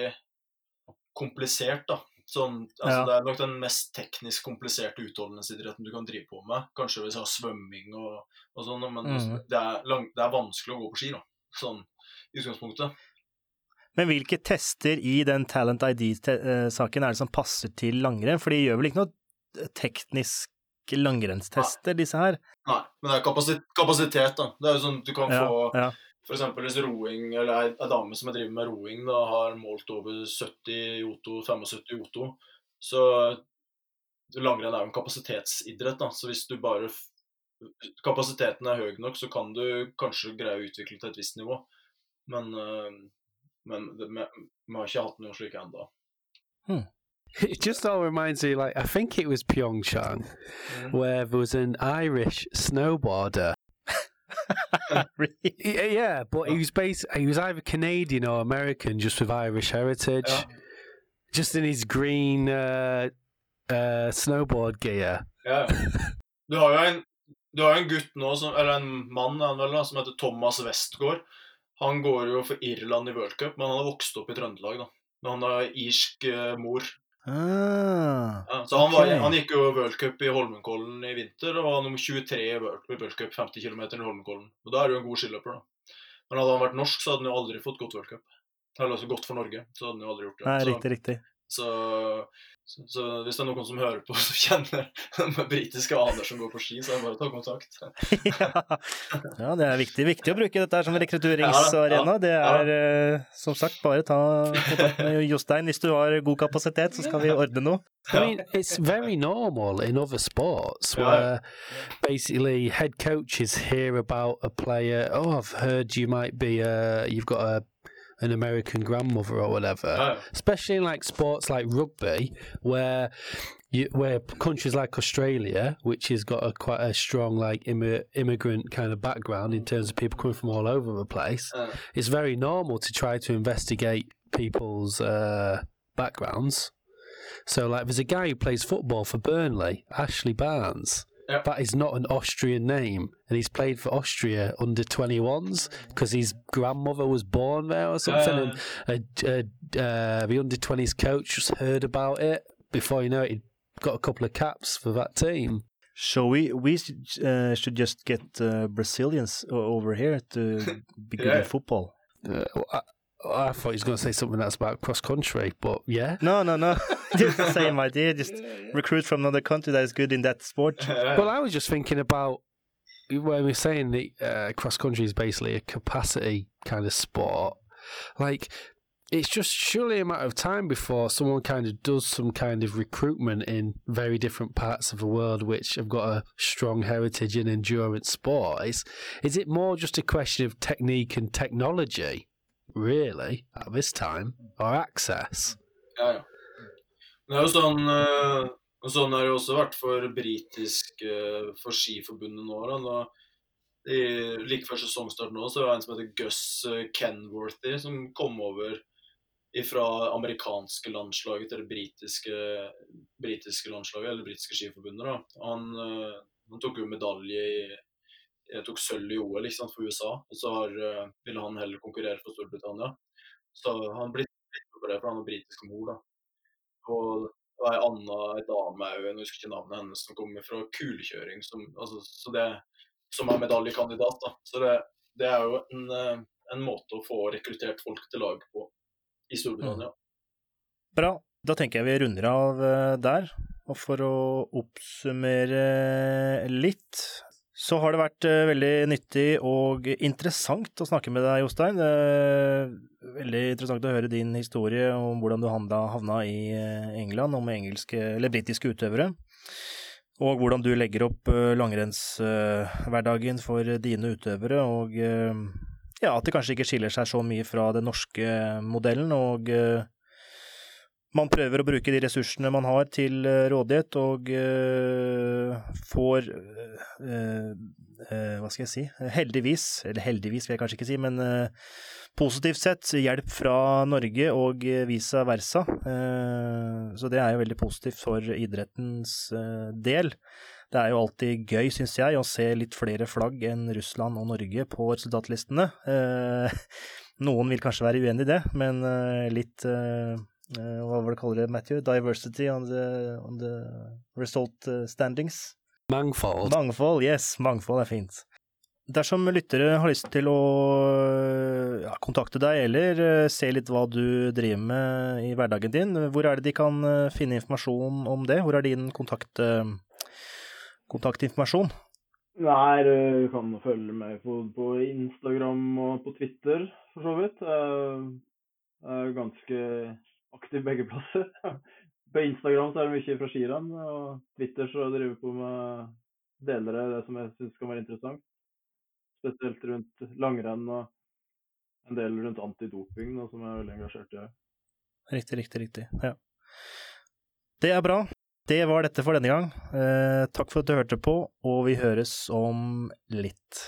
komplisert, da. Sånn, altså, Ja. Det er nok den mest teknisk kompliserte utholdenhetsidretten du kan drive på med. Kanskje hvis du har svømming og, og sånn, men mm. det, er lang, det er vanskelig å gå på ski, da. Sånn i utgangspunktet. Men hvilke tester i den Talent ID-saken er det som passer til langrenn? For de gjør vel ikke noe tekniske langrennstester, disse her? Nei, men det er kapasitet, kapasitet da. Det er jo sånn at du kan Ja, få ja. Eksempel hvis roing, eller ei, dame som driver med roing, da har målt over 70 Joto, 75 Joto, så langrenn er jo en kapasitetsidrett, da. Så hvis du bare Kapasiteten er høy nok, så kan du kanskje greie å utvikle til et visst nivå. Men, øh, men vi har ikke hatt noe slik ennå. It just all reminds me, like I think it was Pyeongchang, Mm. where there was an Irish snowboarder. Really? Yeah, but he was based. He was either Canadian or American, just with Irish heritage. Ja. Just in his green uh, uh, snowboard gear. Ja, ja. Du har jo en, har en gutt nå, som, eller en mann er han vel, som heter Thomas Westgård. Han går jo for Irland i World Cup, men han har vokst opp i Trøndelag. da. Men han har irsk eh, mor. Ah, Ja, så han, var, han gikk jo World Cup i Holmenkollen i vinter og var nummer 23 i World, Cup 50 km i Holmenkollen. Og Da er du en god skiløper, da. Men hadde han vært norsk, så hadde han jo aldri fått godt World Cup. Eller altså godt for Norge, så hadde han jo aldri gjort det. nei, så, riktig, riktig. Så, så, så hvis det er noen som hører på, som kjenner med britiske aner som går på ski, så er det bare å ta kontakt. ja. ja, det er viktig, viktig å bruke dette her som rekrutteringsarena. Det ja. er eh, som sagt bare ta kontakt med Jostein hvis du har god kapasitet, så skal vi ordne noe. I mean, it's very normal in other sports where basically head coaches hear about a player. Oh, I've heard you might be a, you've got a, an American grandmother or whatever. Ja. especially in like sports like rugby, where you, where countries like Australia, which has got a quite a strong like immi- immigrant kind of background in terms of people coming from all over the place, Uh, it's very normal to try to investigate people's uh, backgrounds. So, like, there's a guy who plays football for Burnley, Ashley Barnes. Yeah. That is not an Austrian name, and he's played for Austria under 21s because his grandmother was born there or something. uh, and uh, uh, uh, the under 20s coach just heard about it. Before you know it, he'd got a couple of caps for that team. So we we should, uh, should just get uh, Brazilians over here to be good Yeah. at football. Uh, I, I thought he was going to say something that's about cross country, but yeah. No, no, no. just the same idea. Just recruit from another country that is good in that sport. Well, I was just thinking about when we're saying that uh, cross country is basically a capacity kind of sport. Like, it's just surely a matter of time before someone kind of does some kind of recruitment in very different parts of the world which have got a strong heritage in endurance sport. Is, is it more just a question of technique and technology, really, at this time, are access? Ja, ja. Det er jo sånn eh, og Sånn har det også vært for britisk eh, For Skiforbundet nå. Da. i, like før sesongstart nå så var det en som heter Gus eh, Kenworthy, som kom over fra amerikanske landslaget til det britiske, britiske landslaget, eller britiske skiforbundet. da. Han, han tok jo medalje i jeg tok sølv i OL ikke sant, for USA, og så har, eh, ville han heller konkurrere for Storbritannia. Så han ble litt på det, for han har britisk mor. da. Og det var ei anna ei dame òg, jeg husker ikke navnet hennes, som kommer fra kulekjøring, som, altså, så det, som er medaljekandidat. da. Så det, det er jo en, eh, en måte å få rekruttert folk til lag på i Storbritannia. Bra. Da tenker jeg vi runder av eh, der. Og for å oppsummere litt, så har det vært eh, veldig nyttig og interessant å snakke med deg, Jostein. Eh, Veldig interessant å høre din historie om hvordan du havna, i eh, England, med engelske, eller britiske utøvere. Og hvordan du legger opp langrennshverdagen for dine utøvere, og ja, at det kanskje ikke skiller seg så mye fra den norske modellen, og man prøver å bruke de ressursene man har til eh, rådighet, og eh, får eh, Hva skal jeg si? Heldigvis, eller heldigvis vil jeg kanskje ikke si, men positivt sett hjelp fra Norge og visa versa. Så det er jo veldig positivt for idrettens del. Det er jo alltid gøy, syns jeg, å se litt flere flagg enn Russland og Norge på resultatlistene. Noen vil kanskje være uenig i det, men litt Hva var det kaller det, Matthew? Diversity on the, on the result eh, standings? Mangfold. Mangfold, yes. Mangfold er fint. Dersom lyttere har lyst til å ja, kontakte deg eller eh, se litt hva du driver med i hverdagen din, hvor er det de kan eh, finne informasjon om det? Hvor er din kontakt, eh, kontaktinformasjon? Nei, du kan følge meg på, på Instagram og på Twitter, for så vidt. Jeg er ganske aktiv begge plasser. På Instagram så er det mye fra skirenn, og Twitter så driver på med deler av det som jeg syns kan være interessant. Spesielt rundt langrenn og en del rundt antidoping, da, som jeg er veldig engasjert i. Riktig, riktig, riktig. Ja. Det er bra. Det var dette for denne gang. Eh, takk for at du hørte på, og vi høres om litt.